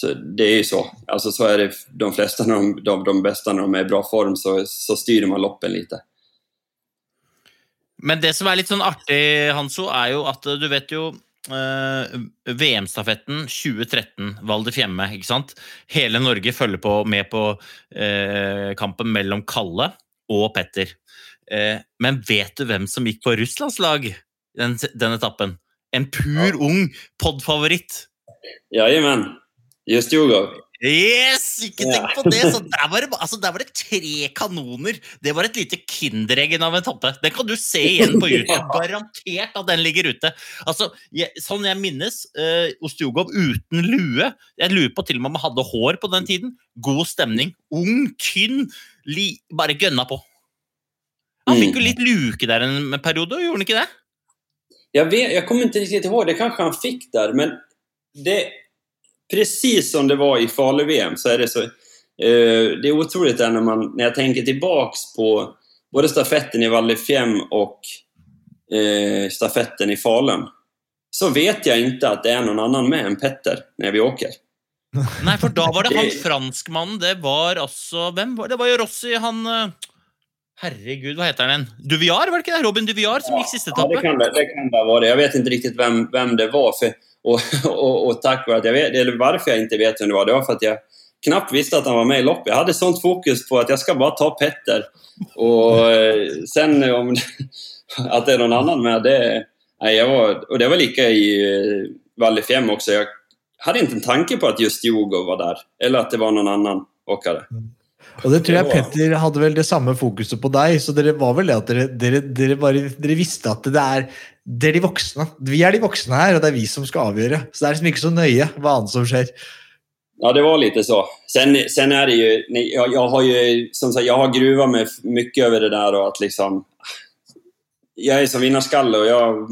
Så det är ju så. Alltså så är det de flesta, när de, de, de bästa när de är i bra form så, så styrer man loppen lite. Men det som er litt sånn artig, Hanso, er jo at eh, du vet jo eh, VM-stafetten 2013, Val di Fiemme, ikke sant? Hele Norge følger på, med på eh, kampen mellom Kalle og Petter. Eh, men vet du hvem som gikk på russlandslag den, den etappen? En pur ung podfavoritt. Jajamän, just Djurgård. Yes! Ikke tenk på det! Så der, var det, altså, der var det tre kanoner. Det var et lite kindereggen av en etappe. Den kan du se igjen på YouTube. Garantert at den ligger ute. Altså, jeg, sånn jeg minnes uh, Ostjugov uten lue. Jeg lurer på til og med om han hadde hår på den tiden. God stemning. Ung, tynn. Li, bare gønna på. Han fikk jo litt luke der en periode, gjorde han ikke det? Jeg, vet, jeg kommer til riktigt ihåg, det Kanskje han fikk der, men det, precis som det var i Falu-VM så är det så... Eh, det är otroligt där när, man, när jag tänker tillbaks på både stafetten i Val og och eh, stafetten i Falun. Så vet jag inte att det är någon annan med än Petter när vi åker. Nei, for da var det han franskmannen. Det var altså Hvem var det? Det var jo Rossi, han eh, Herregud, hva heter han igjen? Duviar, var det ikke det? Robin Duviar som gikk siste Ja, det kan det, det kan det vara. Jag vet ikke riktig hvem, hvem det var. För, och, och, och tack vare att jag vet, eller varför jag inte vet vem det var, det var för att jag knappt visste att han var med i loppet. Jag hade sånt fokus på att jag ska bara ta Petter. Och eh, sen om att det är någon annan med, det... Nej, jag var, och det var lika i eh, Val di Fiemme också. Jag hade inte en tanke på att just Djurgård var där. Eller att det var någon annan åkare. Og det tror jeg Petter hadde vel det samme fokuset på deg, så dere var vel det at dere, dere, dere, bare, dere visste at det er, det er de voksne. Vi er de voksne her, og det er vi som skal avgjøre. Så det er liksom ikke så nøye hva annet som skjer. Ja, det var lite så. Sen, sen är det ju, jag, jag har ju, som sagt, jag har gruvat mig mycket över det där och att liksom... Jag är som vinnarskalle och jag,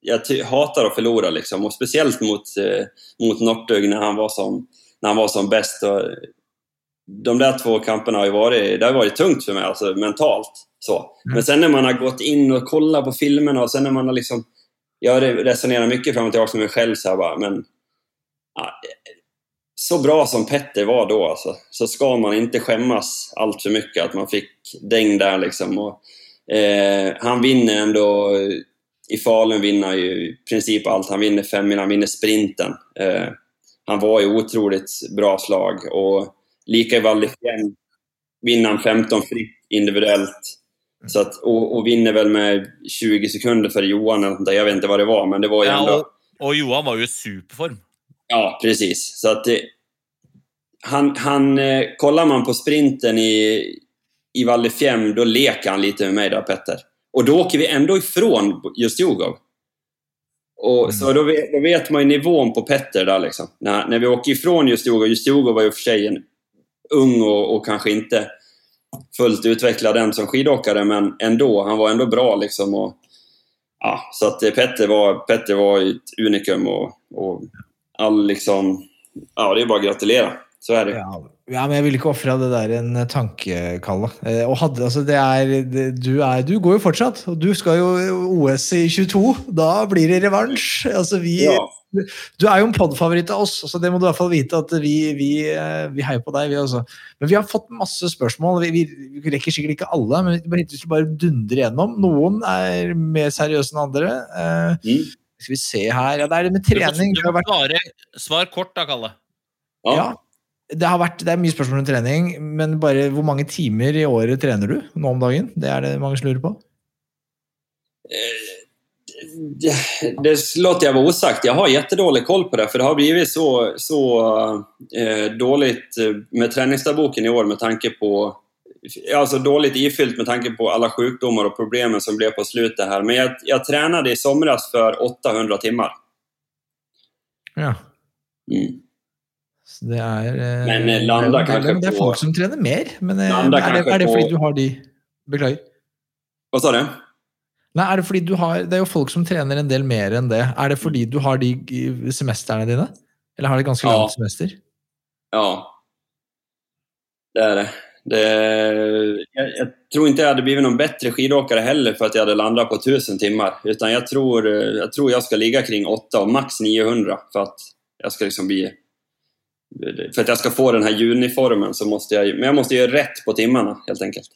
jag hater hatar att förlora liksom. Och speciellt mot, eh, mot Northug när han var som, när han var som bäst. Och de där två kamperna har ju varit, det har varit tungt för mig, alltså mentalt. Så. Men sen när man har gått in och kollat på filmerna och sen när man har liksom... Jag resonerar mycket fram och tillbaka med mig själv så här bara, men... Ja, så bra som Petter var då alltså, så ska man inte skämmas allt för mycket att man fick däng där liksom. Och, eh, han vinner ändå, i Falun vinner ju i princip allt. Han vinner femmil, han vinner sprinten. Eh, han var ju otroligt bra slag och Val di vinner han 15 fritt individuellt. Så att, och, och vinner väl med 20 sekunder för Johan eller. Jag vet inte vad det var, men det var ju ändå... Ja, og, og Johan var jo i superform. Ja, precis. Så att det, han, han, eh, kollar man på sprinten i, i Val di Fiemme, då leker han lite med mig där, Petter. Och då åker vi ändå ifrån just Jogov. Och, Så då vet, då vet man ju nivån på Petter där liksom. När, när vi åker ifrån just Jogov, just Jogov var ju för sig en ung och, och kanske inte fullt utvecklad än som skidåkare, men ändå. Han var ändå bra liksom. Och, ja, så att eh, Petter var, Petter var ett unikum och, och all liksom... Ja, det är bara att gratulera. Så är det. Ja, ja, men jeg ville ikke ofra det der en tanke, Kalle. Eh, Og hadde, altså, det er, det, du, er, du går jo fortsatt, og du skal jo OS i 22. Da blir det revansj. Altså, vi, Ja. Du er jo en podfavoritt av oss, så det må du i hvert fall vite at vi, vi, eh, vi heier på deg. vi også. Men vi har fått masse spørsmål. Vi, vi, rekker sikkert ikke alle, men vi skal bare dundre gjennom. Noen er mer seriøse enn andre. Eh, Mm. skal vi se her Ja, det er det med trening. du får svare, svar kort, da, Kalle. Ja. ja, det, har vært, det er mye spørsmål om trening, men bare hvor mange timer i året trener du nå om dagen? Det er det mange som lurer på. Det, det låter jeg være usagt. Jeg har kjempedårlig koll på det, For det har blivit så, så eh, dåligt eh, med treningsdagboken i år med tanke på Alltså dårlig ifyllt med tanke på alle sykdommer og problemer som ble på slutet her. Men jeg, jeg trente i sommer for 800 timer. Ja. Mm. Det er eh, Men, eh, landa det kanskje Det er folk som trener mer, men eh, er, det, er det fordi du har de Beklager. Hva sa du? Nei, er det fordi du har Det er jo folk som trener en del mer enn det. Er det fordi du har de semestrene dine? Eller har de ganske Ja. langt semester? Ja. Det er det. Det, jeg, jeg, tror ikke jeg hadde blitt noen bedre skiløper heller for at jeg hadde landet på 1000 timer. Utan jeg, tror, jeg jag tror jeg skal ligge kring 8 og maks 900 for at jeg skal liksom bli... För att jag ska få den här juniformen så måste jag... Men jag måste göra rätt på timmarna helt enkelt.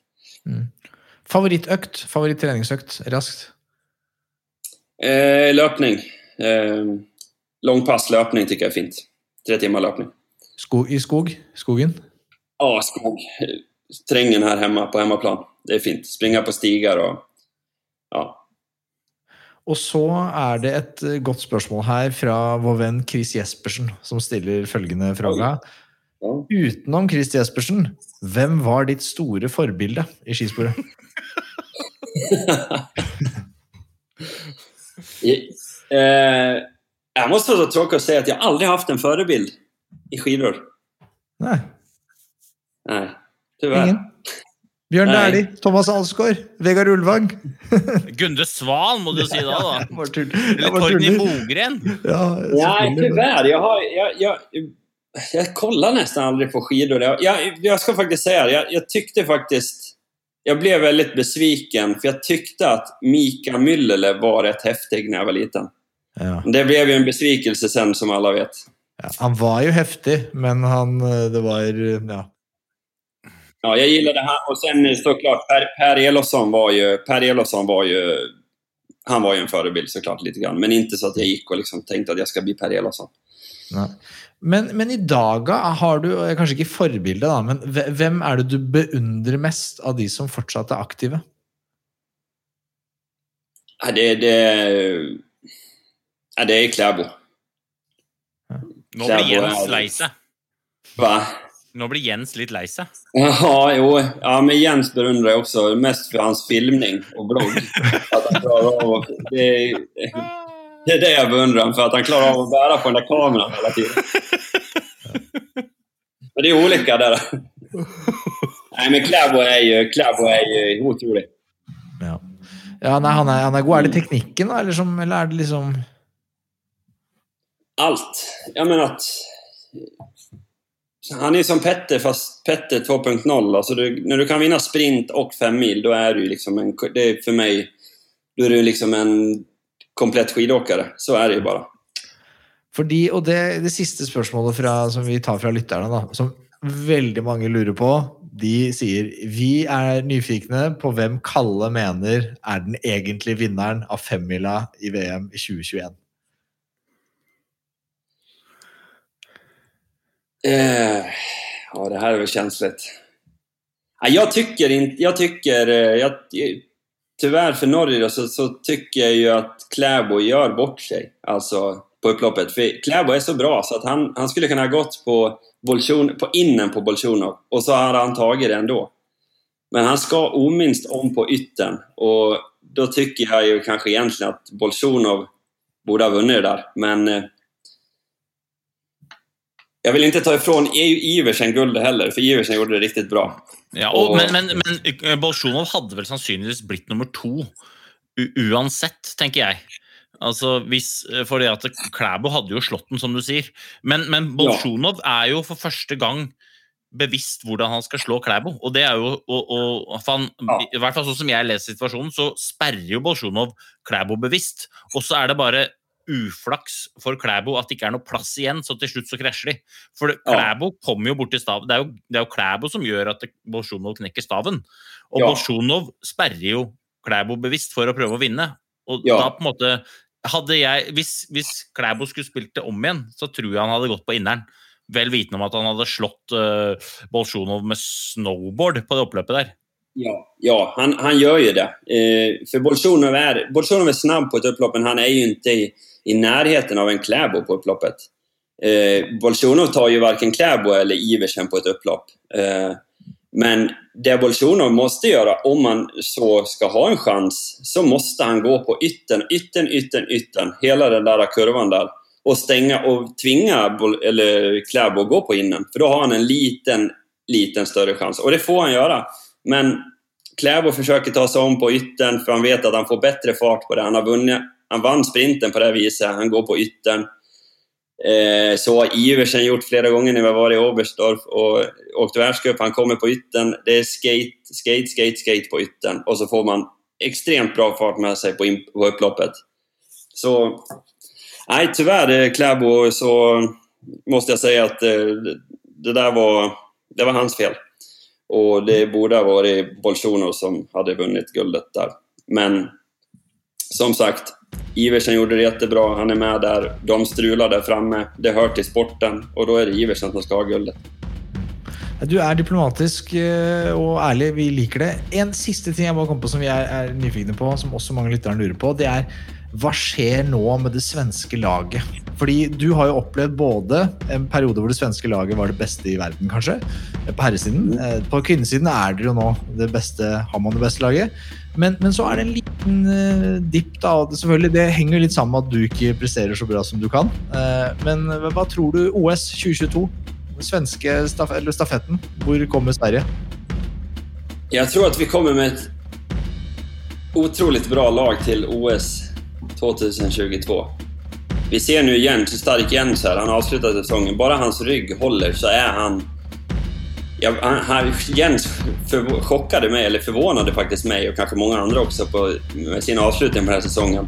Favorittøkt? Favorittreningsøkt? Raskt. Eh, löpning. Eh, långpass löpning tycker jag är fint. Tre timmar löpning. Sko I skog? Skogen? Ja, skog. Terrängen här hemma på hemmaplan. Det är fint. Springa på stigar og Ja. Og så er det et eh, godt spørsmål her fra vår venn Chris Jespersen, som stiller følgende fra. Utenom Chris Jespersen, hvem var ditt store forbilde i skisporet? eh, jeg vara så tråkig si at jeg aldri har haft en forbilde i skidor. Nei, Nei. tyvärr. Bjørn. Dæhlie, Thomas Alsgaard, Vegard Ulvang. Gunde Svan, må du si da. da. Jeg Eller jeg Torgny. Mogren. Ja, Nei, tyvärr. Jag, har, jeg, jeg, jeg kollar nesten aldri på skidor. Jeg, jeg, skal faktisk si det. Jeg, jeg faktisk Jeg ble veldig väldigt besviken, for jeg tykte at Mika Myllylä var rett heftig da jeg var liten. Ja. Det ble jo en besvikelse sen, som alle vet. Ja, han var jo heftig, men han eh, Det var Ja. Ja, jag gillade han. Och sen såklart, Per, per Elofsson var ju... Per Elofsson var ju... Han var ju en förebild såklart lite grann. Men inte så att jag gick och liksom tänkte att jag ska bli Per Elofsson. Nei. Men, men i dag har du eh, kanskje ikke forbilde, da, men hve- hvem er det du beundrer mest av de som fortsatt er aktive? Ja, det, det, ja, det är Kläbo. Nå blir Jens er- lei seg. Va? Nå blir Jens litt lei seg. Ja, jo. Ja, men Jens beundrer jeg også, mest for hans filmning og blogg. At han klarer å, det, är, det er det jeg beundrer ham for, at han klarer å bære på den kameraet hele tiden. Men det er jo olika där. Nei, men Klæbo er jo Klæbo er jo utrolig. Ja, ja nei, han, er, han er god. Er det teknikken, da, eller, som, eller er det liksom Alt. Jeg mener att... Han är som Petter, fast Petter 2.0. Alltså du, du kan vinna sprint och fem mil, då är du liksom en... Det är för mig... Då är du liksom en komplett skidåkare. Så är det ju bara. Fordi, og det, det siste spørsmålet fra, som vi tar fra lytterne, da, som veldig mange lurer på, de sier vi er nyfikne på hvem Kalle mener er den egentlige vinneren av femmila i VM i 2021. Eh, ja, det här är väl känsligt. Ja, jag tycker inte... Jag tycker... eh, Jag, tyvärr för Norge så, så tycker jag ju att Kläbo gör bort sig. Alltså på upploppet. För Kläbo är så bra så att han, han skulle kunna ha gått på, Bolsjun, på innen på Bolsjunov och så hade han tagit det ändå. Men han ska ominst om på ytten och då tycker jag ju kanske egentligen att Bolsjunov borde ha vunnit det där. Men eh, jag vill inte ta ifrån Iversen guldet heller, för Iversen gjorde det riktigt bra. Ja, og, men men, men eh, Bolsjunov hadde vel sannsynligvis blitt nummer to uansett, tenker jeg. Altså, hvis, eh, fordi at Klæbo hadde jo slått den, som du sier. Men, men Bolsjunov er jo for første gang bevisst hvordan han skal slå Klæbo. Og det er jo og, og, for han, I hvert fall sånn som jeg leser situasjonen, så sperrer jo Bolsjunov Klæbo bevisst. Og så er det bare uflaks for Klæbo at det ikke er noe plass igjen, så til slutt så krasjer de. For. Klæbo kommer jo borti staven. Det er jo, det er jo Klæbo som gjør at Bolsjunov knekker staven. Og Ja. Bolsjunov sperrer jo Klæbo bevisst for å prøve å vinne. Og Ja. da på en måte hadde jeg, Hvis, hvis Klæbo skulle spilt det om igjen, så tror jeg han hadde gått på inneren. Vel vitende om at han hadde slått uh, Bolsjunov med snowboard på det oppløpet der. Ja, ja han, han gör ju det. Eh, för Bolsjunov är, Bolsjunov är snabb på ett upplopp, men han är ju inte i, i närheten av en Kläbo på upploppet. Eh, Bolsjunov tar ju varken Kläbo eller Iversen på ett upplopp. Eh, men det Bolsjunov måste göra, om man så ska ha en chans, så måste han gå på ytten, ytten, ytten, ytten, hela den där kurvan där. Och stänga och tvinga Bol- eller gå på innen. För då har han en liten, liten större chans. Och det får han göra. Men Kläbo forsøker ta seg om på ytten for han vet at han får bedre fart på det. Han, har vunnet, han vann sprinten på det viset. Han går på ytten. Eh, så har Iversen gjort flere ganger når vi har vært i Oberstdorf og åkt verdenscup. Han kommer på ytten, det er skate, skate, skate, skate på ytten Og så får man extremt bra fart med seg på, på. Så Nei, dessverre, Klæbo, så måste jeg si at det, det der var, det var hans fel. Och det borde ha varit Bolsjunov som hade vunnit guldet där. Men som sagt, Iversen gjorde det jättebra. Han är med där. De strular där framme. Det hör till sporten och då är det Iversen som ska ha guldet. Du er diplomatisk eh, og ærlig. Vi liker det. En siste ting jeg må komme på som vi er, er nyfikne på, som også mange lyttere lurer på, det er hva skjer nå med det svenske laget? Fordi du har jo opplevd både en periode hvor det svenske laget var det beste i verden, kanskje, på herresiden. Eh, På kvinnesiden er dere jo nå det beste, har man det beste laget. Men, men så er det en liten uh, dipp, da. og selvfølgelig, det henger jo litt sammen med at du ikke presterer så bra som du kan. Uh, men hva tror du OS 2022? Den svenske staf eller stafetten. Hvor kommer Sverige? Jeg tror at vi kommer med et utrolig bra lag til OS 2022. Vi ser nu Jens, hur stark Jens är. Han har avslutat säsongen. Bara hans rygg håller så är han... Ja, han, han, Jens för, chockade mig, eller förvånade faktiskt mig och kanske många andra också på, med sin avslutning på den här säsongen.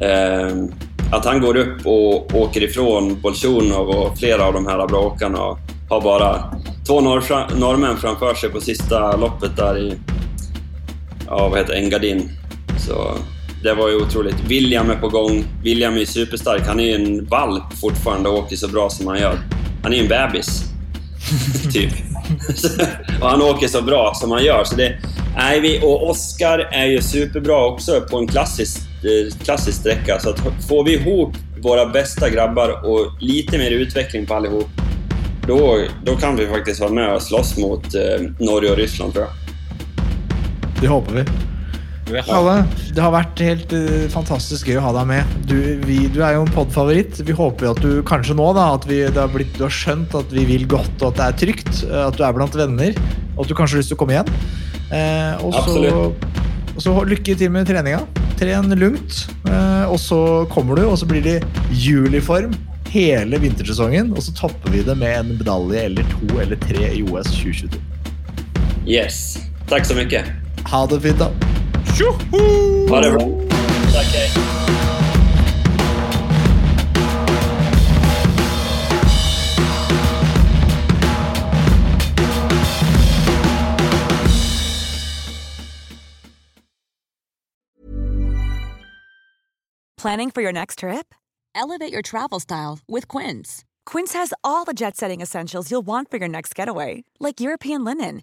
Eh, att han går upp och åker ifrån Bolsjunov och flera av de här bra åkarna och har bara två norr, norrmän framför sig på sista loppet där i ja, vad heter Engadin. Så det var ju otroligt. William är på gång. William är superstark. Han är ju en valp fortfarande och åker så bra som han gör. Han är ju en bebis. typ. och han åker så bra som han gör. Så det, nej, vi, och Oscar är ju superbra också på en klassisk, eh, klassisk sträcka. Så får vi ihop våra bästa grabbar och lite mer utveckling på allihop, då, då kan vi faktiskt vara med och slåss mot eh, Norge och Ryssland tror jag. Det håper vi. Kalle, det har vært helt uh, fantastisk gøy å ha deg med. Du, vi, du er jo en podfavoritt. Vi håper at du kanskje nå da, at vi, det har blitt, du har skjønt at vi vil godt, og at det er trygt. eh, At du er blant venner, og at du kanskje har lyst til å komme igjen. Eh, og, så, og så lykke til med treninga. Tren lugnt. Eh, og så kommer du, og så blir det juliform hele vintersesongen. Og så topper vi det med en medalje eller to eller tre i OS 2022. Yes. Takk så mye. Ha det fint, da. Ha det bra. Tack, hej. Planning for your next trip? Elevate your travel style with Quince. Quince has all the jet setting essentials you'll want for your next getaway, like European linen,